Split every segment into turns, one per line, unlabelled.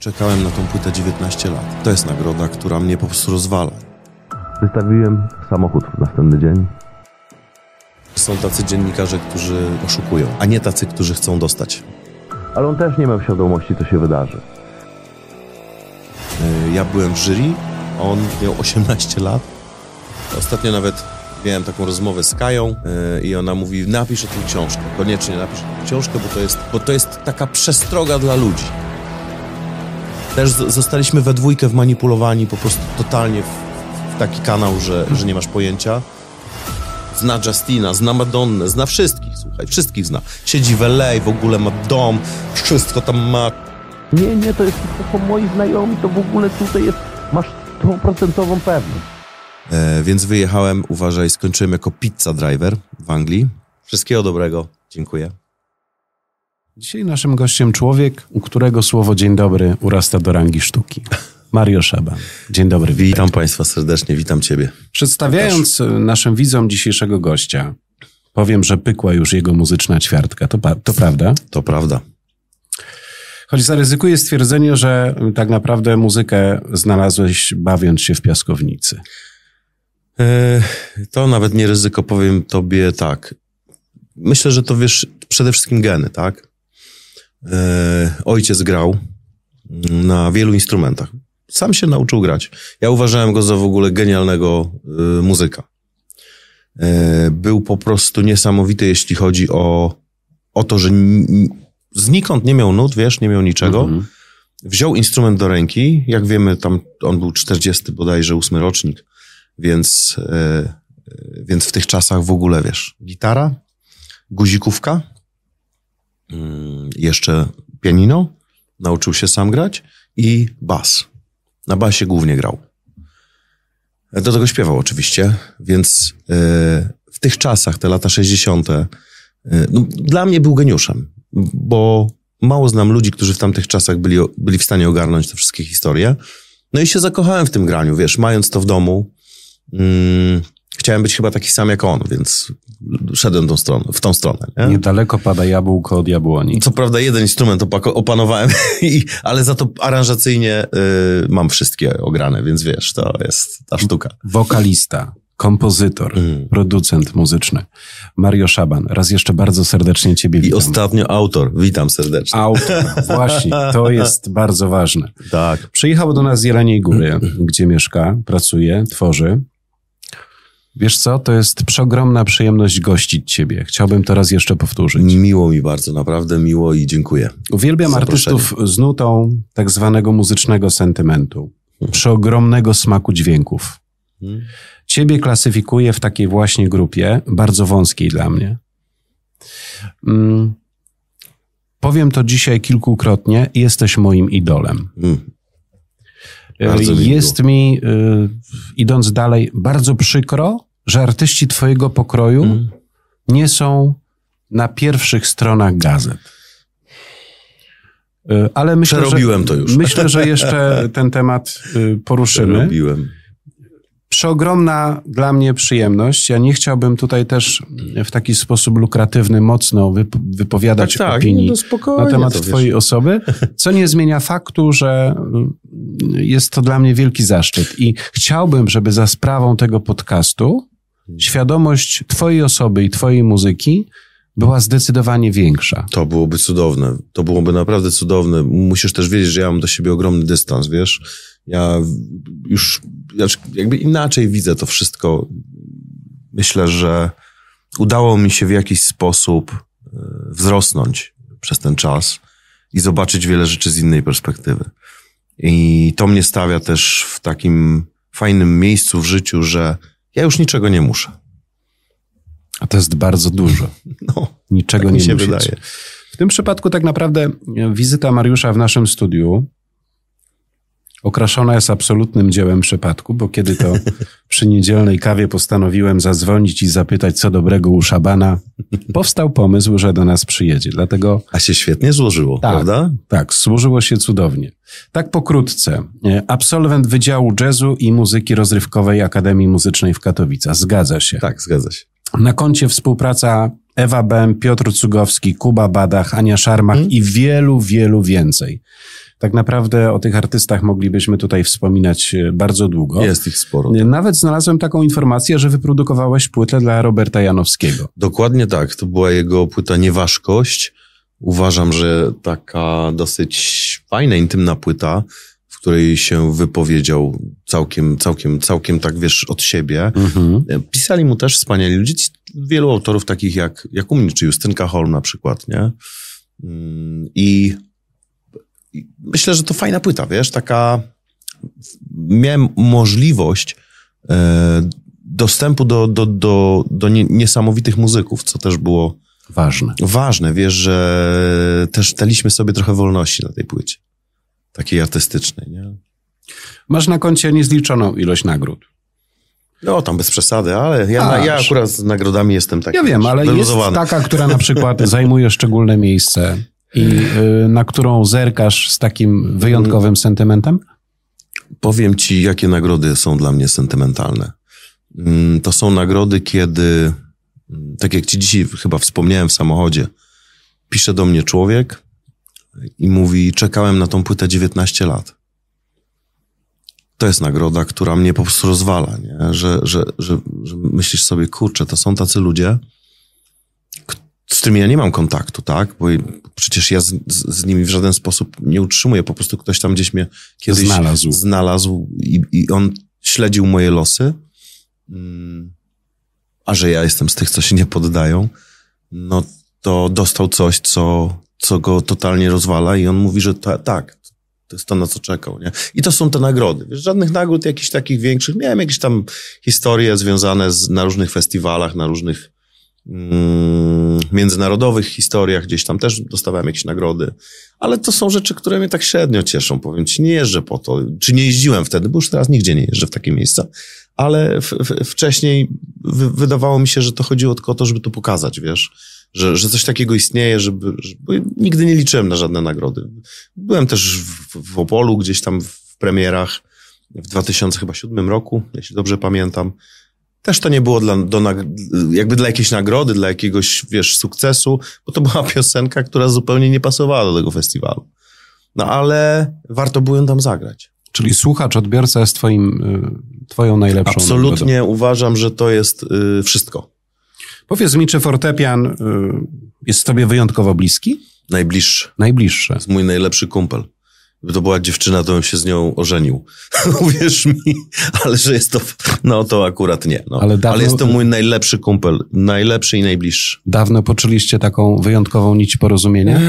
Czekałem na tą płytę 19 lat. To jest nagroda, która mnie po prostu rozwala.
Wystawiłem samochód w następny dzień.
Są tacy dziennikarze, którzy oszukują, a nie tacy, którzy chcą dostać.
Ale on też nie miał świadomości, co się wydarzy.
Yy, Ja byłem w jury, on miał 18 lat. Ostatnio nawet miałem taką rozmowę z Kają yy, i ona mówi, napisz o tym książkę, koniecznie napisz o tym książkę, bo to jest, bo to jest taka przestroga dla ludzi. Też zostaliśmy we dwójkę wmanipulowani po prostu totalnie w, taki kanał, że, że nie masz pojęcia. Zna Justina, zna Madonnę, zna wszystkich, słuchaj, wszystkich zna. Siedzi w LA, w ogóle ma dom, wszystko tam ma,
Nie, nie, to jest są moi znajomi, to w ogóle tutaj jest, masz stuprocentową pewność.
E, więc wyjechałem, uważaj, skończyłem jako pizza driver w Anglii. Wszystkiego dobrego, dziękuję.
Dzisiaj naszym gościem człowiek, u którego słowo dzień dobry urasta do rangi sztuki. Mario Szaban. Dzień dobry. witaj.
Witam Państwa serdecznie, witam Ciebie.
Przedstawiając e, naszym widzom dzisiejszego gościa, powiem, że pykła już jego muzyczna ćwiartka. To, to prawda?
To prawda.
Choć zaryzykuję stwierdzenie, że tak naprawdę muzykę znalazłeś bawiąc się w piaskownicy.
E, to nawet nie ryzyko, powiem Tobie tak. Myślę, że to wiesz, przede wszystkim geny, tak? E, ojciec grał na wielu instrumentach. Sam się nauczył grać. Ja uważałem go za w ogóle genialnego y, muzyka. E, był po prostu niesamowity, jeśli chodzi o, o to, że znikąd nie miał nut, wiesz, nie miał niczego.
Mhm.
Wziął instrument do ręki, jak wiemy, tam on był 40 bodajże ósmy rocznik, więc, e, e, więc w tych czasach w ogóle, wiesz, gitara, guzikówka, jeszcze pianino, nauczył się sam grać i bas. Na basie głównie grał. Do tego śpiewał oczywiście, więc e, w tych czasach, te lata 60., e, no, dla mnie był geniuszem, bo mało znam ludzi, którzy w tamtych czasach byli, byli w stanie ogarnąć te wszystkie historie. No i się zakochałem w tym graniu, wiesz, mając to w domu. Mm, chciałem być chyba taki sam jak on, więc szedłem tą stronę, w tą stronę. Nie?
Niedaleko pada jabłko od jabłoni.
Co prawda jeden instrument opanowałem, i, ale za to aranżacyjnie y, mam wszystkie ograne, więc wiesz, to jest ta sztuka.
Wokalista, kompozytor,
Mm.
producent muzyczny. Mario Szaban. Raz jeszcze bardzo serdecznie Ciebie
I
witam.
ostatnio autor, witam serdecznie.
Autor, właśnie, to jest bardzo ważne.
Tak.
Przyjechał do nas z Jeleniej Góry, gdzie mieszka, pracuje, tworzy. Wiesz co, to jest przeogromna przyjemność gościć Ciebie. Chciałbym to raz jeszcze powtórzyć.
Miło mi bardzo, naprawdę miło i dziękuję.
Uwielbiam artystów z nutą tak zwanego muzycznego sentymentu, przeogromnego smaku dźwięków.
Hmm.
Ciebie klasyfikuję w takiej właśnie grupie, bardzo wąskiej dla mnie. Mm. Powiem to dzisiaj kilkukrotnie, jesteś moim idolem.
Mm. Bardzo
Jest mi, y, idąc dalej, bardzo przykro, że artyści twojego pokroju
Mm.
nie są na pierwszych stronach gazet. Y, Ale myślę,
Przerobiłem
że,
to już.
myślę, że jeszcze ten temat y, poruszymy.
Robiłem.
Przeogromna dla mnie przyjemność. Ja nie chciałbym tutaj też w taki sposób lukratywny mocno wyp- wypowiadać
Tak, tak,
opinii
no
na temat twojej osoby, co nie zmienia faktu, że y, jest to dla mnie wielki zaszczyt i chciałbym, żeby za sprawą tego podcastu świadomość twojej osoby i twojej muzyki była zdecydowanie większa.
To byłoby cudowne. To byłoby naprawdę cudowne. Musisz też wiedzieć, że ja mam do siebie ogromny dystans, wiesz? Ja już znaczy, jakby inaczej widzę to wszystko. Myślę, że udało mi się w jakiś sposób e, wzrosnąć przez ten czas i zobaczyć wiele rzeczy z innej perspektywy. I to mnie stawia też w takim fajnym miejscu w życiu, że ja już niczego nie muszę.
A to jest bardzo dużo.
No,
Niczego
tak mi
nie
się
musieć.
wydaje.
W tym przypadku tak naprawdę wizyta Mariusza w naszym studiu okraszona jest absolutnym dziełem przypadku, bo kiedy to przy niedzielnej kawie postanowiłem zadzwonić i zapytać co dobrego u Szabana, powstał pomysł, że do nas przyjedzie. Dlatego
A się świetnie złożyło,
Tak.
prawda?
tak, służyło się cudownie. Tak pokrótce. E, Absolwent Wydziału Jazzu i Muzyki Rozrywkowej Akademii Muzycznej w Katowicach. Zgadza się.
Tak, zgadza się.
Na koncie współpraca Ewa Bem, Piotr Cugowski, Kuba Badach, Ania Szarmach i wielu, wielu więcej. Tak naprawdę o tych artystach moglibyśmy tutaj wspominać e, bardzo długo.
Jest ich sporo.
Nawet znalazłem taką informację, że wyprodukowałeś płytę dla Roberta Janowskiego.
Dokładnie tak. To była jego płyta Nieważkość. Uważam, że taka dosyć fajna, intymna płyta, w której się wypowiedział całkiem, całkiem, całkiem tak, wiesz, od siebie.
Mhm.
Pisali mu też wspaniali ludzie, wielu autorów takich jak, jak u mnie, czy Justynka Holm na przykład, nie? Mm, I myślę, że to fajna płyta, wiesz, taka... Miałem możliwość e, dostępu do, do, do, do nie, niesamowitych muzyków, co też było
Ważne.
ważne. Wiesz, że też daliśmy sobie trochę wolności na tej płycie. Takiej artystycznej, nie?
Masz na koncie niezliczoną ilość nagród.
No, tam bez przesady, ale ja,
A,
ja akurat z nagrodami jestem taki
Ja wiem, ale jest taka, która na przykład zajmuje szczególne miejsce i y, na którą zerkasz z takim wyjątkowym sentymentem?
Powiem ci, jakie nagrody są dla mnie sentymentalne. Mm, To są nagrody, kiedy, mm, tak jak ci dzisiaj chyba wspomniałem w samochodzie, pisze do mnie człowiek i mówi, czekałem na tą płytę 19 lat. To jest nagroda, która mnie po prostu rozwala, nie? Że, że, że, że myślisz sobie, kurczę, to są tacy ludzie, z którymi ja nie mam kontaktu, tak? Bo przecież ja z, z, nimi w żaden sposób nie utrzymuję. Po prostu ktoś tam gdzieś mnie kiedyś
Znalazł.
znalazł i, i on śledził moje losy. Mm, A że ja jestem z tych, co się nie poddają, no to dostał coś, co, co go totalnie rozwala i on mówi, że ta, tak, to jest to, na co czekał, nie? I to są te nagrody. Wiesz, żadnych nagród jakichś takich większych. Miałem jakieś tam historie związane z, na różnych festiwalach, na różnych międzynarodowych historiach, gdzieś tam też dostawałem jakieś nagrody. Ale to są rzeczy, które mnie tak średnio cieszą, powiem ci. Nie jeżdżę po to. Czy nie jeździłem wtedy, bo już teraz nigdzie nie jeżdżę w takie miejsca. Ale w, w, wcześniej wy, wydawało mi się, że to chodziło tylko o to, żeby to pokazać, wiesz? Że, że coś takiego istnieje, żeby, żeby... Nigdy nie liczyłem na żadne nagrody. Byłem też w, w Opolu, gdzieś tam w premierach w 2007 roku, jeśli dobrze pamiętam. Też to nie było dla, do, jakby dla jakiejś nagrody, dla jakiegoś, wiesz, sukcesu, bo to była piosenka, która zupełnie nie pasowała do tego festiwalu. No ale warto było ją tam zagrać.
Czyli słuchacz, odbiorca jest twoim, y, twoją najlepszą nagrodą.
Absolutnie uważam, że to jest y, wszystko.
Powiedz mi, czy fortepian y, jest tobie wyjątkowo bliski?
Najbliższy.
Najbliższy.
To jest mój najlepszy kumpel. Gdyby to była dziewczyna, to bym się z nią ożenił. Uwierz mi, ale że jest to, no to akurat nie. No.
Ale
Ale,
dawno-
jest to mój najlepszy kumpel. Najlepszy i najbliższy.
Dawno poczuliście taką wyjątkową nić porozumienia?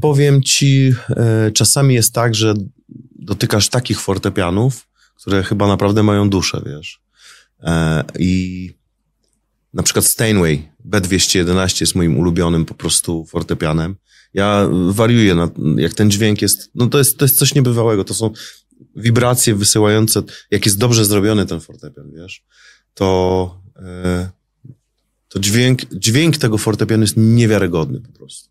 Powiem ci, e, czasami jest tak, że dotykasz takich fortepianów, które chyba naprawdę mają duszę, wiesz. E, I na przykład Steinway B211 jest moim ulubionym po prostu fortepianem. Ja wariuję, na, jak ten dźwięk jest, no to jest, to jest coś niebywałego. To są wibracje wysyłające, jak jest dobrze zrobiony ten fortepian, wiesz, to, e, to dźwięk, dźwięk tego fortepianu jest niewiarygodny po prostu.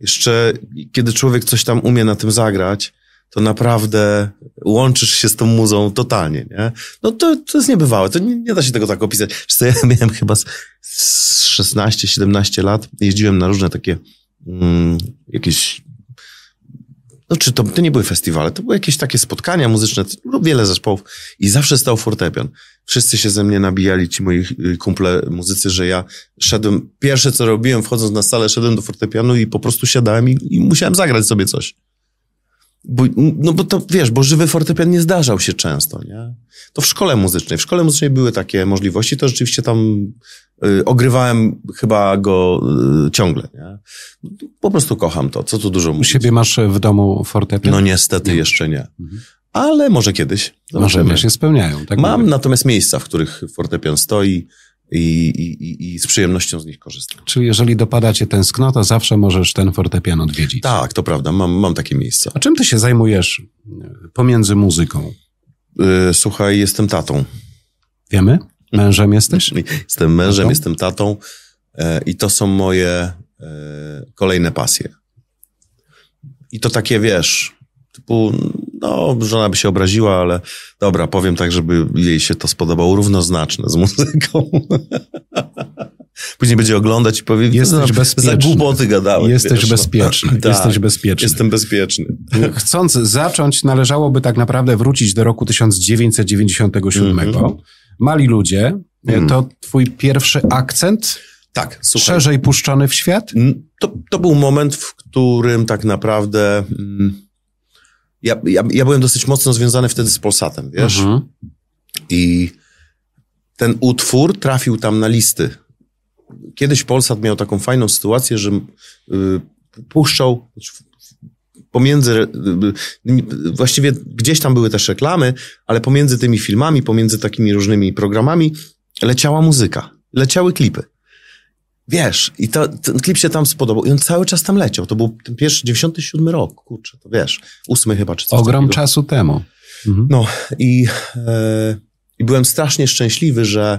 Jeszcze kiedy człowiek coś tam umie na tym zagrać, to naprawdę łączysz się z tą muzą totalnie, nie? No to, to jest niebywałe, to nie, nie da się tego tak opisać. Ja miałem chyba z, z 16-17 lat, jeździłem na różne takie mm, jakieś no czy to, to nie były festiwale, to były jakieś takie spotkania muzyczne, wiele zespołów i zawsze stał fortepian. Wszyscy się ze mnie nabijali, ci moi y, kumple muzycy, że ja szedłem, pierwsze co robiłem wchodząc na salę, szedłem do fortepianu i po prostu siadałem i, i musiałem zagrać sobie coś. Bo, no bo to wiesz, bo żywy fortepian nie zdarzał się często, nie? To w szkole muzycznej. W szkole muzycznej były takie możliwości, to rzeczywiście tam ogrywałem chyba go y, ciągle, nie? Po prostu kocham to, co tu dużo
U
mówić.
siebie masz w domu fortepian?
No niestety jeszcze nie. Ale może kiedyś. Zobaczymy.
się spełniają. Tak
Mam
mówię.
natomiast miejsca, w których fortepian stoi i, i, i, z przyjemnością z nich korzystam.
Czyli jeżeli dopada cię tęsknota, zawsze możesz ten fortepian odwiedzić.
Tak, to prawda, mam, mam takie miejsca.
A czym ty się zajmujesz e, pomiędzy muzyką?
Yy, słuchaj, jestem tatą.
Wiemy? Mężem jesteś?
Jestem mężem,
Tatą?
jestem tatą e, i to są moje e, kolejne pasje. I to takie, wiesz, typu, no, żona by się obraziła, ale dobra, powiem tak, żeby jej się to spodobało, równoznaczne z muzyką. Później będzie oglądać i powie,
Jesteś
no,
bezpieczny.
za głupoty gadałeś.
Jesteś
wiesz, no.
bezpieczny,
Tak,
jesteś bezpieczny.
Jestem bezpieczny.
Chcąc zacząć, należałoby tak naprawdę wrócić do roku 1997.
Mhm.
Mali ludzie,
Mhm.
to twój pierwszy akcent
Tak, słuchaj.
szerzej puszczony w świat?
To, to był moment, w którym tak naprawdę mm, ja, ja, ja byłem dosyć mocno związany wtedy z Polsatem, wiesz?
Mhm.
I ten utwór trafił tam na listy. Kiedyś Polsat miał taką fajną sytuację, że y, puszczał pomiędzy, y, y, właściwie gdzieś tam były też reklamy, ale pomiędzy tymi filmami, pomiędzy takimi różnymi programami leciała muzyka, leciały klipy. Wiesz, i to, ten klip się tam spodobał i on cały czas tam leciał. To był ten pierwszy, 97 rok, kurczę, to wiesz, ósmy chyba, czy coś
Ogrom
takiego.
czasu temu. Mhm.
No i, e, i byłem strasznie szczęśliwy, że,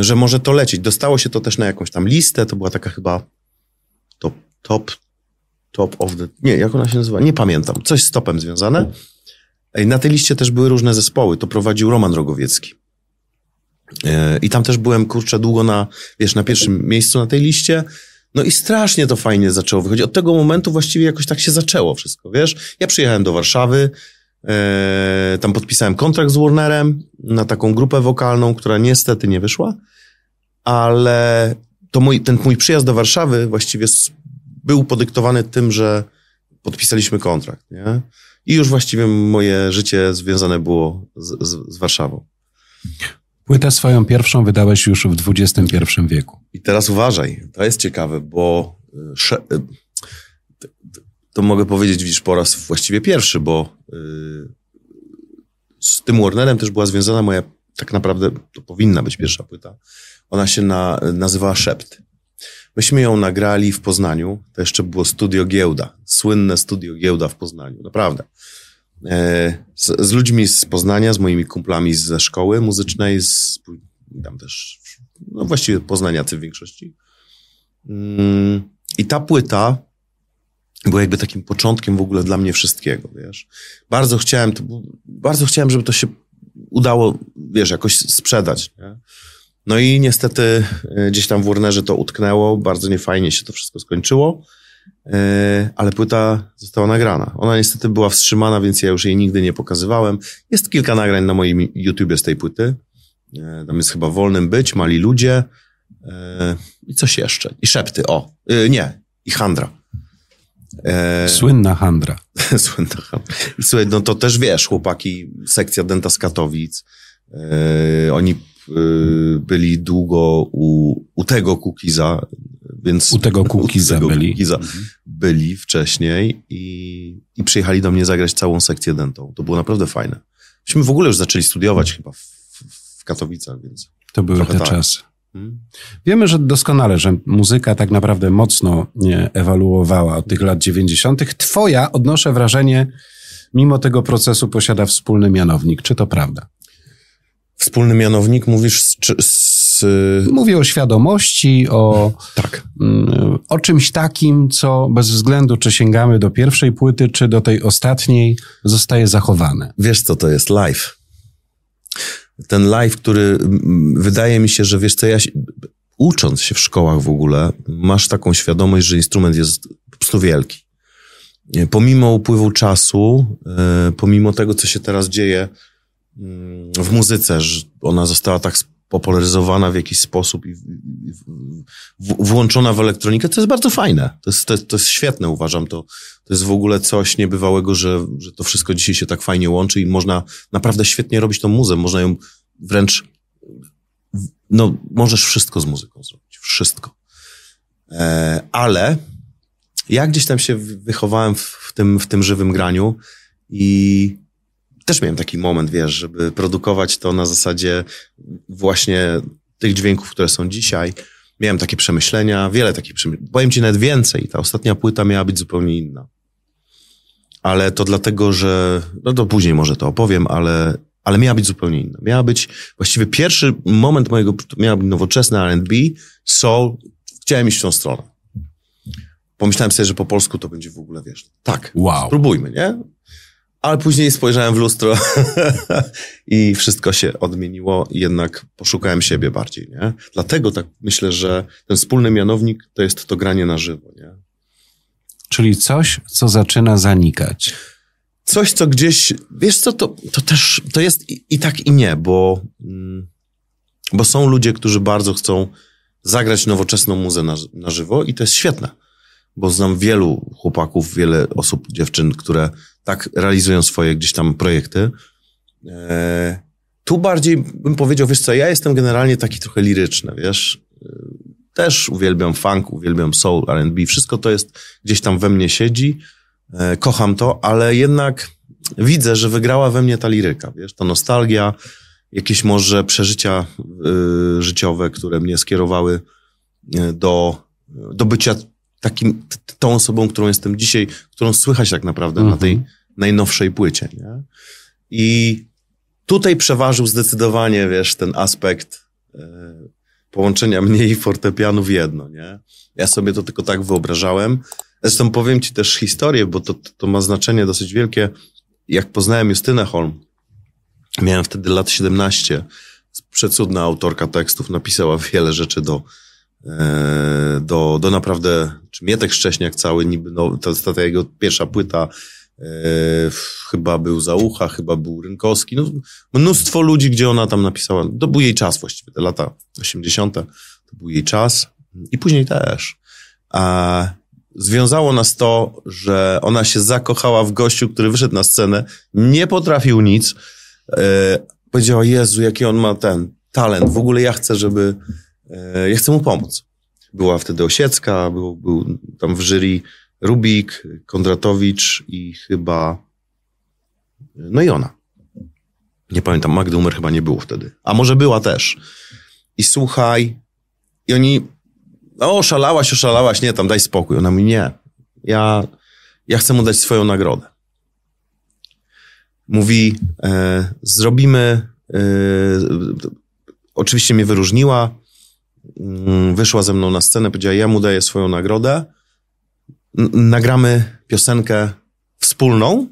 że może to lecieć. Dostało się to też na jakąś tam listę, to była taka chyba top, top, top of the... Nie, jak ona się nazywa? Nie pamiętam. Coś z topem związane. Na tej liście też były różne zespoły. To prowadził Roman Rogowiecki. E, I tam też byłem, kurczę, długo na, wiesz, na pierwszym miejscu na tej liście. No i strasznie to fajnie zaczęło wychodzić. Od tego momentu właściwie jakoś tak się zaczęło wszystko, wiesz? Ja przyjechałem do Warszawy, e, tam podpisałem kontrakt z Warnerem na taką grupę wokalną, która niestety nie wyszła, ale to mój, ten mój przyjazd do Warszawy właściwie był podyktowany tym, że podpisaliśmy kontrakt, nie? I już właściwie moje życie związane było z, z, z Warszawą.
Płytę swoją pierwszą wydałeś już w XXI wieku.
I teraz uważaj, to jest ciekawe, bo sze, y, to, mogę powiedzieć widzisz po raz właściwie pierwszy, bo y, z tym Warnerem też była związana moja, tak naprawdę to powinna być pierwsza płyta. Ona się na, nazywała Szept. Myśmy ją nagrali w Poznaniu, to jeszcze było studio Giełda, słynne studio Giełda w Poznaniu, naprawdę. E, z, z ludźmi z Poznania, z moimi kumplami ze szkoły muzycznej, z, tam też, no właściwie poznaniacy w większości. Mm, I ta płyta była jakby takim początkiem w ogóle dla mnie wszystkiego, wiesz. Bardzo chciałem, to, bardzo chciałem, żeby to się udało, wiesz, jakoś sprzedać, nie? No i niestety e, gdzieś tam w Warnerze to utknęło, bardzo niefajnie się to wszystko skończyło, e, ale płyta została nagrana. Ona niestety była wstrzymana, więc ja już jej nigdy nie pokazywałem. Jest kilka nagrań na moim YouTubie z tej płyty. E, Tam jest chyba Wolnym Być, Mali Ludzie i coś jeszcze. I Szepty, o. Nie, i Handra.
Słynna handra.
Słynna Handra. Słuchaj, no to też wiesz, chłopaki, sekcja Denta z Katowic, oni byli długo u, u tego Kukiza, więc...
U tego Kukiza
tego
byli.
Kukiza byli wcześniej i, i przyjechali do mnie zagrać całą sekcję dentą. To było naprawdę fajne. Myśmy w ogóle już zaczęli studiować chyba w, w, Katowicach, więc...
To były te
tak.
czasy.
Hmm?
Wiemy, że doskonale, że muzyka tak naprawdę mocno nie ewoluowała od tych lat 90. Twoja, odnoszę wrażenie, mimo tego procesu posiada wspólny mianownik. Czy to prawda?
Wspólny mianownik, mówisz z... z
Mówię o świadomości, o,
tak.
mm, o czymś takim, co bez względu, czy sięgamy do pierwszej płyty, czy do tej ostatniej, zostaje zachowane.
Wiesz, co to jest live. Ten live, który wydaje mi się, że wiesz co, ja się, ucząc się w szkołach w ogóle, masz taką świadomość, że instrument jest po prostu wielki. Nie, Pomimo upływu czasu, e, pomimo tego, co się teraz dzieje w muzyce, że ona została tak spopularyzowana w jakiś sposób i w, włączona w elektronikę, to jest bardzo fajne. To jest, to, to jest świetne, uważam. To, to jest w ogóle coś niebywałego, że, że to wszystko dzisiaj się tak fajnie łączy i można naprawdę świetnie robić tą muzę. Można ją wręcz, no, możesz wszystko z muzyką zrobić. Wszystko. E, ale ja gdzieś tam się wy- wychowałem w, w, tym, w tym żywym graniu i też miałem taki moment, wiesz, żeby produkować to na zasadzie właśnie tych dźwięków, które są dzisiaj. Miałem takie przemyślenia, wiele takich przemyśleń. Powiem ci nawet więcej. Ta ostatnia płyta miała być zupełnie inna. Ale to dlatego, że, no to później może to opowiem, ale, ale miała być zupełnie inna. Miała być, właściwie pierwszy moment mojego, miała być nowoczesna R&B, soul, chciałem iść w tą stronę. Pomyślałem sobie, że po polsku to będzie w ogóle, wiesz, tak,
Wow.
spróbujmy, nie? Ale później spojrzałem w lustro i wszystko się odmieniło i jednak poszukałem siebie bardziej, nie? Dlatego tak myślę, że ten wspólny mianownik to jest to granie na żywo, nie?
Czyli coś, co zaczyna zanikać.
Coś, co gdzieś, wiesz co, to, to też, to jest i, i tak i nie, bo, mm, bo są ludzie, którzy bardzo chcą zagrać nowoczesną muzę na, na żywo i to jest świetne, bo znam wielu chłopaków, wiele osób, dziewczyn, które tak realizują swoje gdzieś tam projekty. E, tu bardziej bym powiedział, wiesz co, ja jestem generalnie taki trochę liryczny, wiesz, E, też uwielbiam funk, uwielbiam soul, R&B, wszystko to jest gdzieś tam we mnie siedzi, e, kocham to, ale jednak widzę, że wygrała we mnie ta liryka, wiesz, ta nostalgia, jakieś może przeżycia życiowe, które mnie skierowały do, do bycia takim, tą osobą, którą jestem dzisiaj, którą słychać tak naprawdę na tej najnowszej płycie, nie? I tutaj przeważył zdecydowanie, wiesz, ten aspekt y, połączenia mnie i fortepianu w jedno, nie? Ja sobie to tylko tak wyobrażałem. Zresztą powiem ci też historię, bo to, to ma znaczenie dosyć wielkie. Jak poznałem Justynę Holm, miałem wtedy lat 17, przecudna autorka tekstów, napisała wiele rzeczy do, e, do, do naprawdę, czy Mietek Szcześniak cały, niby, no, jest ta jego pierwsza płyta, e, chyba był Załucha, chyba był Rynkowski, no, mnóstwo ludzi, gdzie ona tam napisała, to był jej czas właściwie, te lata 80., to był jej czas. I później też. A związało nas to, że ona się zakochała w gościu, który wyszedł na scenę, nie potrafił nic, e, powiedziała, Jezu, jaki on ma ten talent, w ogóle ja chcę, żeby, e, ja chcę mu pomóc. Była wtedy Osiecka, był, był tam w jury Rubik, Kondratowicz i chyba, no i ona. Nie pamiętam, Magdy Umer chyba nie było wtedy. A może była też. I słuchaj, i oni, o, oszalałaś, oszalałaś, nie, tam daj spokój. Ona mówi, nie, ja, ja chcę mu dać swoją nagrodę. Mówi, e, zrobimy, e, oczywiście mnie wyróżniła, wyszła ze mną na scenę, powiedziała, ja mu daję swoją nagrodę, nagramy piosenkę wspólną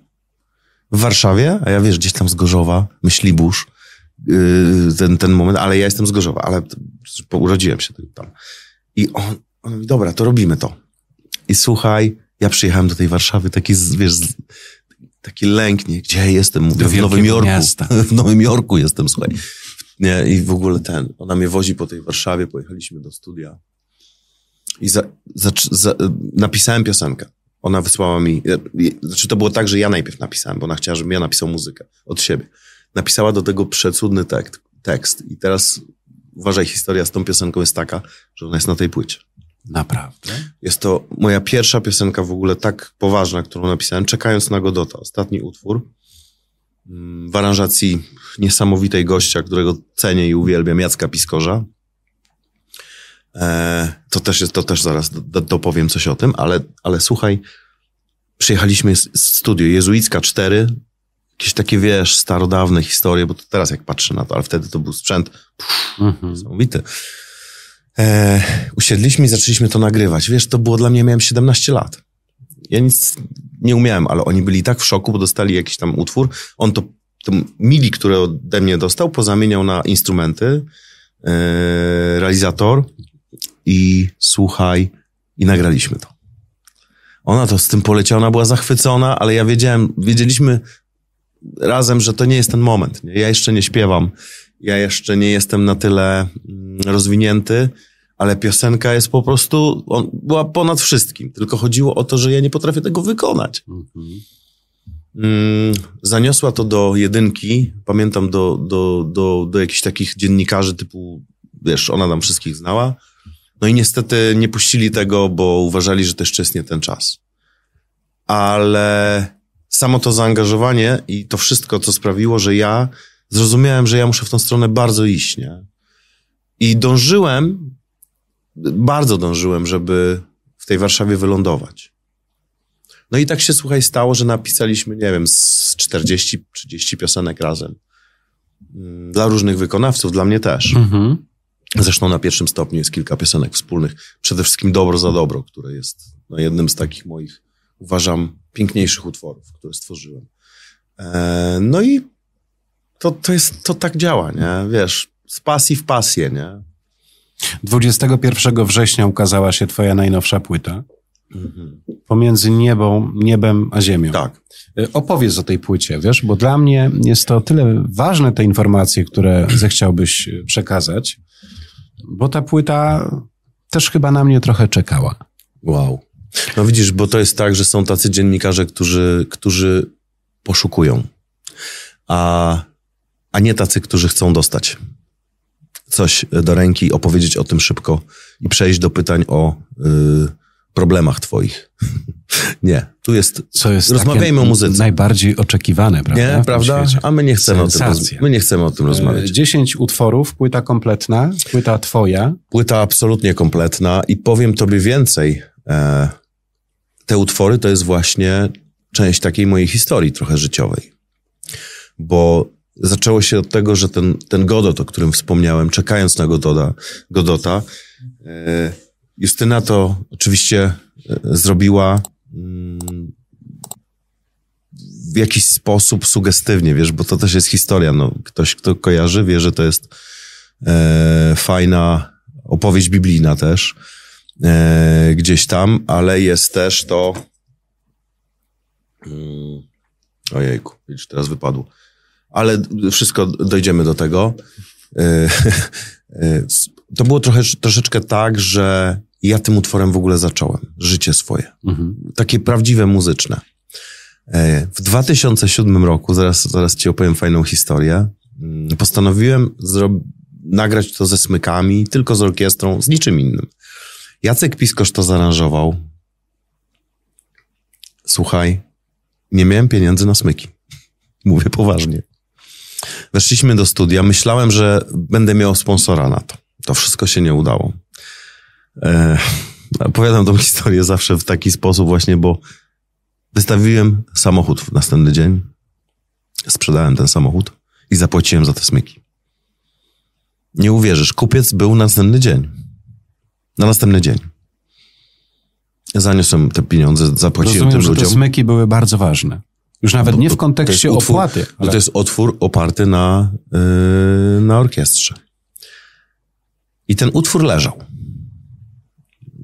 w Warszawie, a ja wiesz, gdzieś tam z Gorzowa, Myślibórz, yy, ten, ten moment, ale ja jestem z Gorzowa, ale urodziłem się tam. I on, on mówi, dobra, to robimy to. I słuchaj, ja przyjechałem do tej Warszawy, taki, wiesz, taki lęk, nie, gdzie ja jestem? Mówię,
Do
w Nowym Jorku.
miasta.
W Nowym Jorku jestem, słuchaj. Nie, i w ogóle ten, ona mnie wozi po tej Warszawie, pojechaliśmy do studia i za, za, za, napisałem piosenkę. Ona wysłała mi, znaczy to było tak, że ja najpierw napisałem, bo ona chciała, żebym ja napisał muzykę od siebie. Napisała do tego przecudny tekst, tekst i teraz uważaj, historia z tą piosenką jest taka, że ona jest na tej płycie.
Naprawdę?
Jest to moja pierwsza piosenka w ogóle tak poważna, którą napisałem, czekając na Godota. Ostatni utwór mm, w aranżacji niesamowitej gościa, którego cenię i uwielbiam, Jacka Piskorza. E, to też jest, to też zaraz do, do, dopowiem coś o tym, ale, ale słuchaj, przyjechaliśmy z, z studio Jezuicka 4, jakieś takie, wiesz, starodawne historie, bo to teraz jak patrzę na to, ale wtedy to był sprzęt
Mhm.
niesamowity. E, usiedliśmy i zaczęliśmy to nagrywać. Wiesz, to było dla mnie, miałem 17 lat. Ja nic nie umiałem, ale oni byli tak w szoku, bo dostali jakiś tam utwór. On to, to mili, które ode mnie dostał, pozamieniał na instrumenty, e, realizator i słuchaj, i nagraliśmy to. Ona to z tym poleciała, ona była zachwycona, ale ja wiedziałem, wiedzieliśmy razem, że to nie jest ten moment. Ja jeszcze nie śpiewam, ja jeszcze nie jestem na tyle mm, rozwinięty, ale piosenka jest po prostu, on, była ponad wszystkim. Tylko chodziło o to, że ja nie potrafię tego wykonać.
Mhm.
Mm, zaniosła to do jedynki, pamiętam do, do, do, do jakichś takich dziennikarzy typu, wiesz, ona tam wszystkich znała. No i niestety nie puścili tego, bo uważali, że to jeszcze jest nie ten czas. Ale samo to zaangażowanie i to wszystko, co sprawiło, że ja zrozumiałem, że ja muszę w tą stronę bardzo iść, nie? I dążyłem, bardzo dążyłem, żeby w tej Warszawie wylądować. No i tak się, słuchaj, stało, że napisaliśmy, nie wiem, z 40-30 piosenek razem. Mm, Dla różnych wykonawców, dla mnie też.
Mhm.
Zresztą na pierwszym stopniu jest kilka piosenek wspólnych. Przede wszystkim Dobro za Dobro, które jest no, jednym z takich moich, uważam, piękniejszych utworów, które stworzyłem. E, no i to, to jest, to tak działa, nie? Wiesz, z pasji w pasję, nie?
21 września ukazała się twoja najnowsza płyta. Pomiędzy niebą, niebem a ziemią.
Tak.
Y, Opowiedz o tej płycie, wiesz, bo dla mnie jest to tyle ważne te informacje, które zechciałbyś y, przekazać, bo ta płyta też chyba na mnie trochę czekała.
Wow. No widzisz, bo to jest tak, że są tacy dziennikarze, którzy, którzy poszukują, a, a nie tacy, którzy chcą dostać coś do ręki, opowiedzieć o tym szybko i przejść do pytań o y, problemach twoich. nie, tu jest...
Co jest
Rozmawiajmy o muzyce.
najbardziej oczekiwane, prawda?
Nie, prawda? A my nie chcemy o tym, roz... My nie chcemy o tym rozmawiać.
E, 10 utworów, płyta kompletna, płyta twoja.
Płyta absolutnie kompletna i powiem tobie więcej. E, te utwory to jest właśnie część takiej mojej historii trochę życiowej. Bo zaczęło się od tego, że ten, ten Godot, o którym wspomniałem, czekając na Gododa, Godota, e, Justyna to oczywiście e, zrobiła mm, w jakiś sposób sugestywnie, wiesz, bo to też jest historia. No, ktoś, kto kojarzy, wie, że to jest e, fajna opowieść biblijna też e, gdzieś tam, ale jest też to mm, ojejku, widzisz, teraz wypadło. Ale wszystko dojdziemy do tego. E, e, to było trochę, troszeczkę tak, że ja tym utworem w ogóle zacząłem życie swoje.
Mhm.
Takie prawdziwe muzyczne. E, W 2007 roku, zaraz, zaraz ci opowiem fajną historię, mm, postanowiłem zro- nagrać to ze smykami, tylko z orkiestrą, z niczym innym. Jacek Piskosz to zaaranżował. Słuchaj, nie miałem pieniędzy na smyki. Mówię poważnie. Weszliśmy do studia. Myślałem, że będę miał sponsora na to. To wszystko się nie udało. E, opowiadam tą historię zawsze w taki sposób właśnie, bo wystawiłem samochód w następny dzień. Sprzedałem ten samochód i zapłaciłem za te smyki. Nie uwierzysz, kupiec był następny dzień. Na następny dzień. Zaniosłem te pieniądze, zapłaciłem
Rozumiem,
tym
że te
ludziom.
smyki były bardzo ważne. Już nawet nie w
to
kontekście
jest utwór-
opłaty. Ale...
to jest otwór oparty na, yy, na orkiestrze. I ten utwór leżał.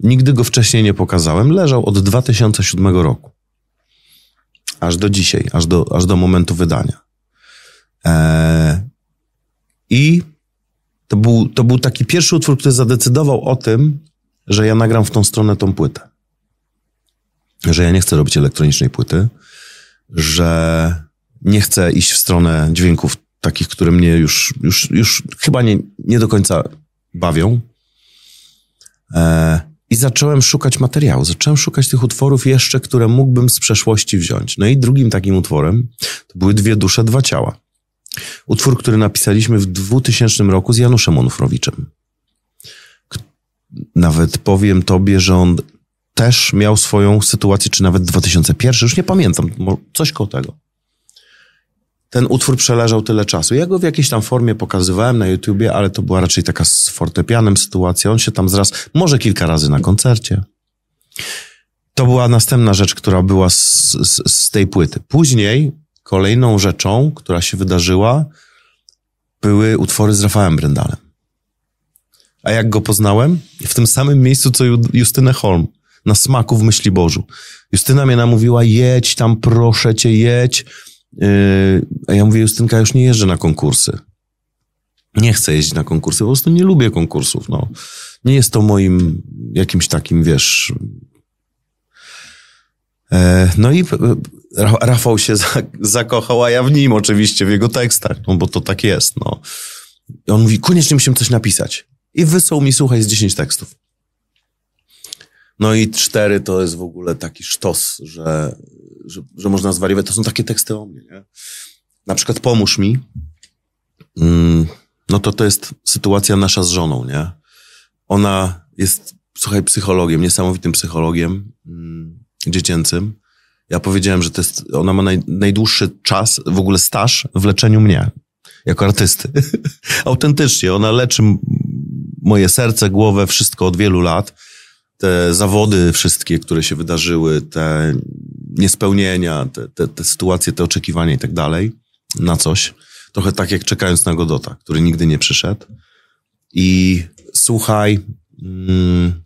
Nigdy go wcześniej nie pokazałem. Leżał od 2007 roku. Aż do dzisiaj, aż do, aż do momentu wydania. Eee, I to był, to był taki pierwszy utwór, który zadecydował o tym, że ja nagram w tą stronę tą płytę. Że ja nie chcę robić elektronicznej płyty, że nie chcę iść w stronę dźwięków takich, które mnie już, już, już chyba nie, nie do końca bawią. E, I zacząłem szukać materiału. Zacząłem szukać tych utworów jeszcze, które mógłbym z przeszłości wziąć. No i drugim takim utworem to były Dwie dusze, dwa ciała. Utwór, który napisaliśmy w 2000 roku z Januszem Onufrowiczem. Nawet powiem tobie, że on też miał swoją sytuację, czy nawet 2001, już nie pamiętam, coś koło tego. Ten utwór przeleżał tyle czasu. Ja go w jakiejś tam formie pokazywałem na YouTubie, ale to była raczej taka z fortepianem sytuacja. On się tam zraz, może kilka razy na koncercie. To była następna rzecz, która była z, z, z tej płyty. Później kolejną rzeczą, która się wydarzyła, były utwory z Rafałem Brendalem. A jak go poznałem? W tym samym miejscu, co Ju- Justynę Holm. Na smaku w myśli Bożu. Justyna mnie namówiła, jedź tam, proszę cię, jedź. Yy, a ja mówię, Justynka, już nie jeżdżę na konkursy. Nie chcę jeździć na konkursy, po prostu nie lubię konkursów, no. Nie jest to moim jakimś takim, wiesz... E, no i e, Ra- Rafał się za, zakochał, a ja w nim oczywiście, w jego tekstach, no bo to tak jest, no. I on mówi, koniecznie musimy coś napisać. I wysłał mi, słuchaj, z 10 tekstów. No i cztery to jest w ogóle taki sztos, że, że, że można zwariować. To są takie teksty o mnie, nie? Na przykład pomóż mi. Mm, no to to jest sytuacja nasza z żoną, nie? Ona jest, słuchaj, psychologiem, niesamowitym psychologiem mm, dziecięcym. Ja powiedziałem, że to jest, ona ma naj, najdłuższy czas, w ogóle staż w leczeniu mnie, jako artysty. Autentycznie, ona leczy moje serce, głowę, wszystko od wielu lat te zawody wszystkie, które się wydarzyły, te niespełnienia, te, te, te sytuacje, te oczekiwania i tak dalej na coś. Trochę tak jak czekając na Godota, który nigdy nie przyszedł. I słuchaj, mm,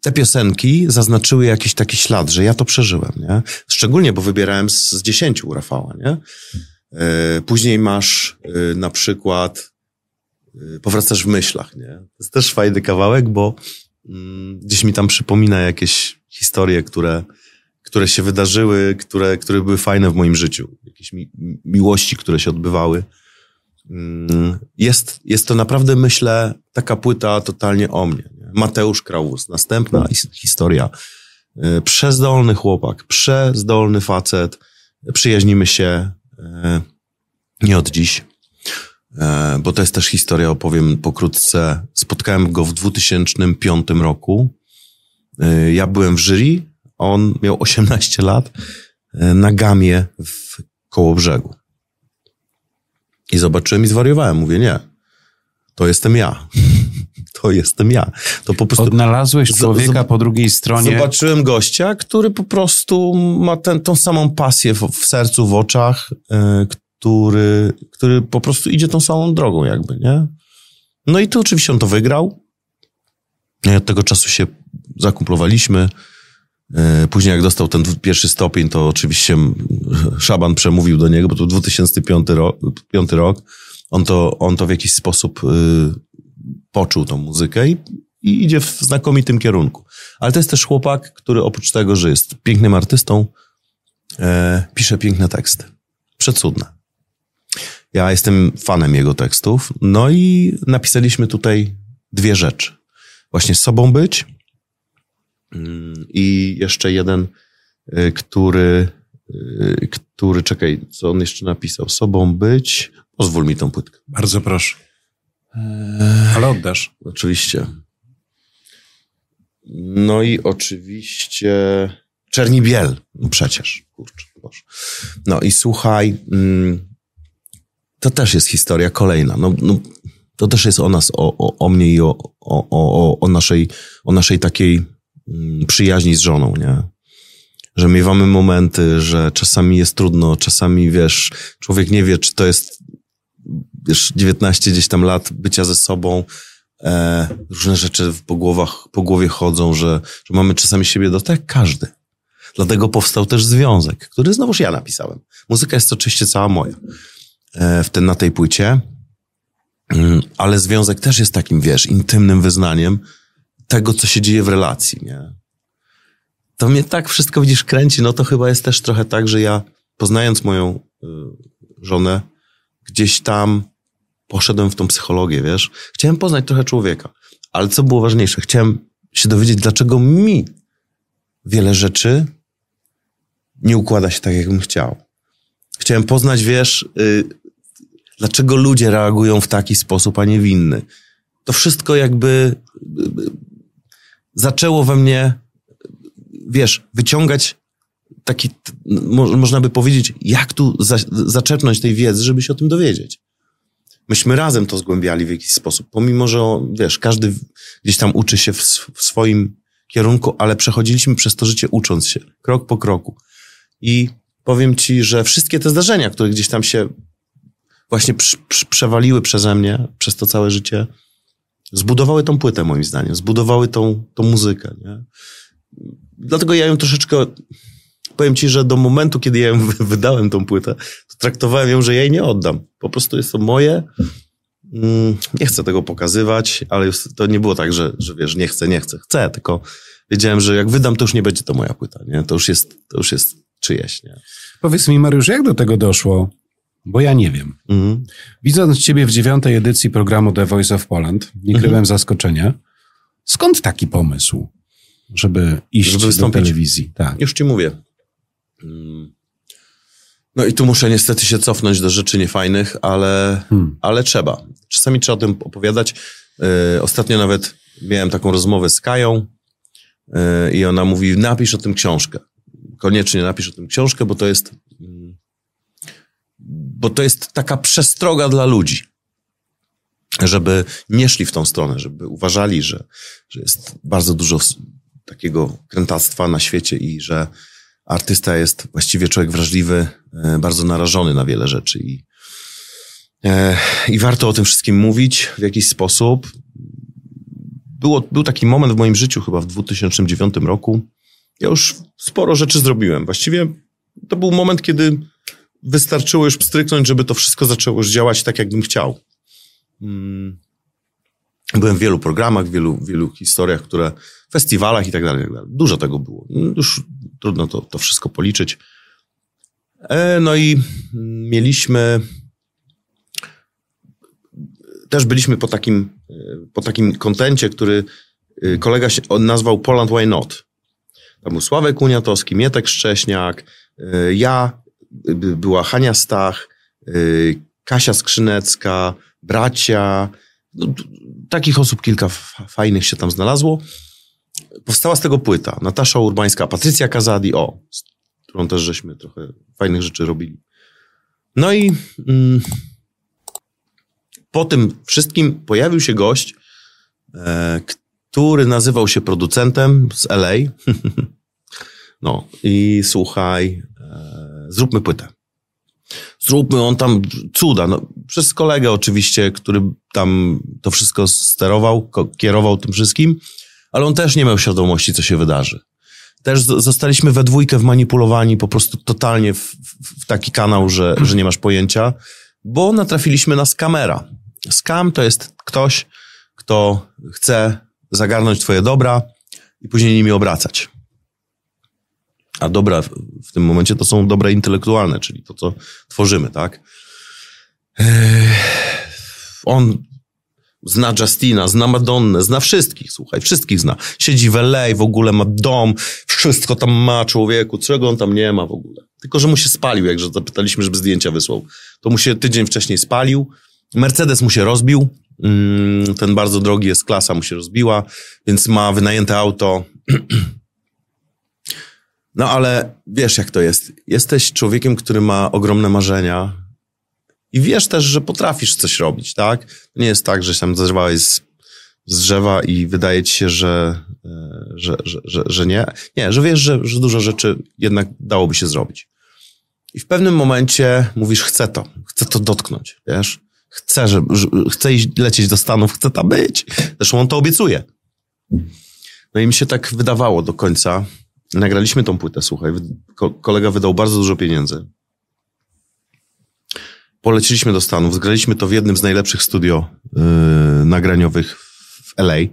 te piosenki zaznaczyły jakiś taki ślad, że ja to przeżyłem, nie? Szczególnie, bo wybierałem z, z dziesięciu Rafała, nie? E, później masz e, na przykład e, powracasz w myślach, nie? To jest też fajny kawałek, bo mm, gdzieś mi tam przypomina jakieś historie, które, które się wydarzyły, które, które były fajne w moim życiu. Jakieś mi, miłości, które się odbywały. Mm, jest, jest to naprawdę, myślę, taka płyta totalnie o mnie. Nie? Mateusz Kraus, następna historia. Przezdolny chłopak, przezdolny facet. Przyjaźnimy się E, nie od dziś, e, bo to jest też historia, opowiem pokrótce. Spotkałem go w 2005 roku. E, ja byłem w jury, on miał 18 lat na gamie w Kołobrzegu. I zobaczyłem i zwariowałem. Mówię, nie, to jestem ja. To jestem ja. To
po prostu... Odnalazłeś człowieka po drugiej stronie.
Zobaczyłem gościa, który po prostu ma ten, tą samą pasję w, w sercu, w oczach, yy, który, który po prostu idzie tą samą drogą jakby, nie? No i tu oczywiście on to wygrał. I od tego czasu się zakumplowaliśmy. E, później jak dostał ten pierwszy stopień, to oczywiście Szaban przemówił do niego, bo to 2005 rok, rok. On to, on to w jakiś sposób y, poczuł tą muzykę i, i idzie w znakomitym kierunku. Ale to jest też chłopak, który oprócz tego, że jest pięknym artystą, e, pisze piękne teksty. Przecudne. Ja jestem fanem jego tekstów. No i napisaliśmy tutaj dwie rzeczy. Właśnie sobą być i jeszcze jeden, e, który, e, który, czekaj, co on jeszcze napisał? Sobą być. Pozwól mi tą płytkę.
Bardzo proszę. Ale oddasz.
Oczywiście. No i oczywiście Czerni Biel. No przecież, kurczę. Boże. No i słuchaj, mm, to też jest historia kolejna. No, no, to też jest o nas, o, o, o mnie i o, o, o, o, naszej, o naszej takiej przyjaźni z żoną, nie? Że miewamy momenty, że czasami jest trudno, czasami, wiesz, człowiek nie wie, czy to jest wiesz, 19 gdzieś tam lat bycia ze sobą, e, różne rzeczy po, głowach, po głowie chodzą, że, że mamy czasami siebie do tak każdy. Dlatego powstał też związek, który znowuż ja napisałem. Muzyka jest oczywiście cała moja e, w ten, na tej płycie, mm, ale związek też jest takim, wiesz, intymnym wyznaniem tego, co się dzieje w relacji, nie? To mnie tak wszystko, widzisz, kręci, no to chyba jest też trochę tak, że ja poznając moją y, żonę, gdzieś tam poszedłem w tą psychologię, wiesz. Chciałem poznać trochę człowieka. Ale co było ważniejsze? Chciałem się dowiedzieć, dlaczego mi wiele rzeczy nie układa się tak, jakbym chciał. Chciałem poznać, wiesz, yy, dlaczego ludzie reagują w taki sposób, a nie w inny. To wszystko jakby yy, zaczęło we mnie, wiesz, wyciągać taki, można by powiedzieć, jak tu za, zaczerpnąć tej wiedzy, żeby się o tym dowiedzieć. Myśmy razem to zgłębiali w jakiś sposób, pomimo, że wiesz, każdy gdzieś tam uczy się w, w swoim kierunku, ale przechodziliśmy przez to życie ucząc się, krok po kroku. I powiem ci, że wszystkie te zdarzenia, które gdzieś tam się właśnie przewaliły przeze mnie, przez to całe życie, zbudowały tą płytę, moim zdaniem, zbudowały tą, tą muzykę. Nie? Dlatego ja ją troszeczkę powiem ci, że do momentu, kiedy ja ją wydałem tą płytę, to traktowałem ją, że jej nie oddam. Po prostu jest to moje. Mm, nie chcę tego pokazywać, ale to nie było tak, że, że wiesz, nie chcę, nie chcę. Chcę, tylko wiedziałem, że jak wydam, to już nie będzie to moja płyta, nie? To już jest, to już jest czyjeś, nie?
Powiedz mi, Mariusz, jak do tego doszło? Bo ja nie wiem. Mhm. Widząc ciebie w dziewiątej edycji programu The Voice of Poland, nie kryłem mhm. zaskoczenia. Skąd taki pomysł, żeby iść żeby do telewizji?
Tak. Już ci mówię. Mm. No i tu muszę niestety się cofnąć do rzeczy niefajnych, ale, hmm. ale trzeba. Czasami trzeba o tym opowiadać. Yy, ostatnio nawet miałem taką rozmowę z Kają yy, i ona mówi, napisz o tym książkę. Koniecznie napisz o tym książkę, bo to jest, yy, bo to jest taka przestroga dla ludzi. Żeby nie szli w tą stronę, żeby uważali, że, że jest bardzo dużo takiego krętactwa na świecie i że artysta jest właściwie człowiek wrażliwy, e, bardzo narażony na wiele rzeczy i, e, i warto o tym wszystkim mówić w jakiś sposób. Było, był taki moment w moim życiu, chyba w 2009 roku. Ja już sporo rzeczy zrobiłem. Właściwie to był moment, kiedy wystarczyło już pstryknąć, żeby to wszystko zaczęło już działać tak, jakbym chciał. Mm. Byłem w wielu programach, w wielu, wielu historiach, które, festiwalach i tak dalej. Dużo tego było. Już trudno to, to wszystko policzyć. E, no i mieliśmy. Też byliśmy po takim, po takim kontencie, który y, kolega się nazwał Poland Why Not. Tam był Sławek Uniatowski, Mietek Szcześniak, y, ja, była Hania Stach, Kasia Skrzynecka, bracia. No, takich osób kilka fajnych się tam znalazło. Powstała z tego płyta. Natasza Urbańska, Patrycja Kazadi, o, z którą też żeśmy trochę fajnych rzeczy robili. No i mm, po tym wszystkim pojawił się gość, e, który nazywał się producentem z LA. no i słuchaj, e, zróbmy płytę. Zróbmy on tam cuda. No, przez kolegę oczywiście, który tam to wszystko sterował, kierował tym wszystkim ale on też nie miał świadomości, co się wydarzy. Też zostaliśmy we dwójkę wmanipulowani po prostu totalnie w, w taki kanał, że, że nie masz pojęcia, bo natrafiliśmy na skamera. Skam to jest ktoś, kto chce zagarnąć twoje dobra i później nimi obracać. A dobra w tym momencie to są dobra intelektualne, czyli to, co tworzymy, tak? On Zna Justina, zna Madonnę, zna wszystkich, słuchaj, wszystkich zna. Siedzi w LA, w ogóle ma dom, wszystko tam ma człowieku, czego on tam nie ma w ogóle. Tylko, że mu się spalił, jak zapytaliśmy, żeby zdjęcia wysłał. To mu się tydzień wcześniej spalił. Mercedes mu się rozbił. Mm, ten bardzo drogi jest klasa, mu się rozbiła, więc ma wynajęte auto. No ale wiesz, jak to jest. Jesteś człowiekiem, który ma ogromne marzenia, i wiesz też, że potrafisz coś robić, tak? Nie jest tak, że się zerwałeś z, z drzewa i wydaje ci się, że, e, że, że, że, że nie. Nie, że wiesz, że, że dużo rzeczy jednak dałoby się zrobić. I w pewnym momencie mówisz, chcę to, chcę to dotknąć, wiesz? Chcę, że chcę iść, lecieć do Stanów, chcę tam być. Zresztą on to obiecuje. No i mi się tak wydawało do końca. Nagraliśmy tą płytę, słuchaj. Kolega wydał bardzo dużo pieniędzy poleciliśmy do Stanów, zgraliśmy to w jednym z najlepszych studio yy, nagraniowych w LA, yy,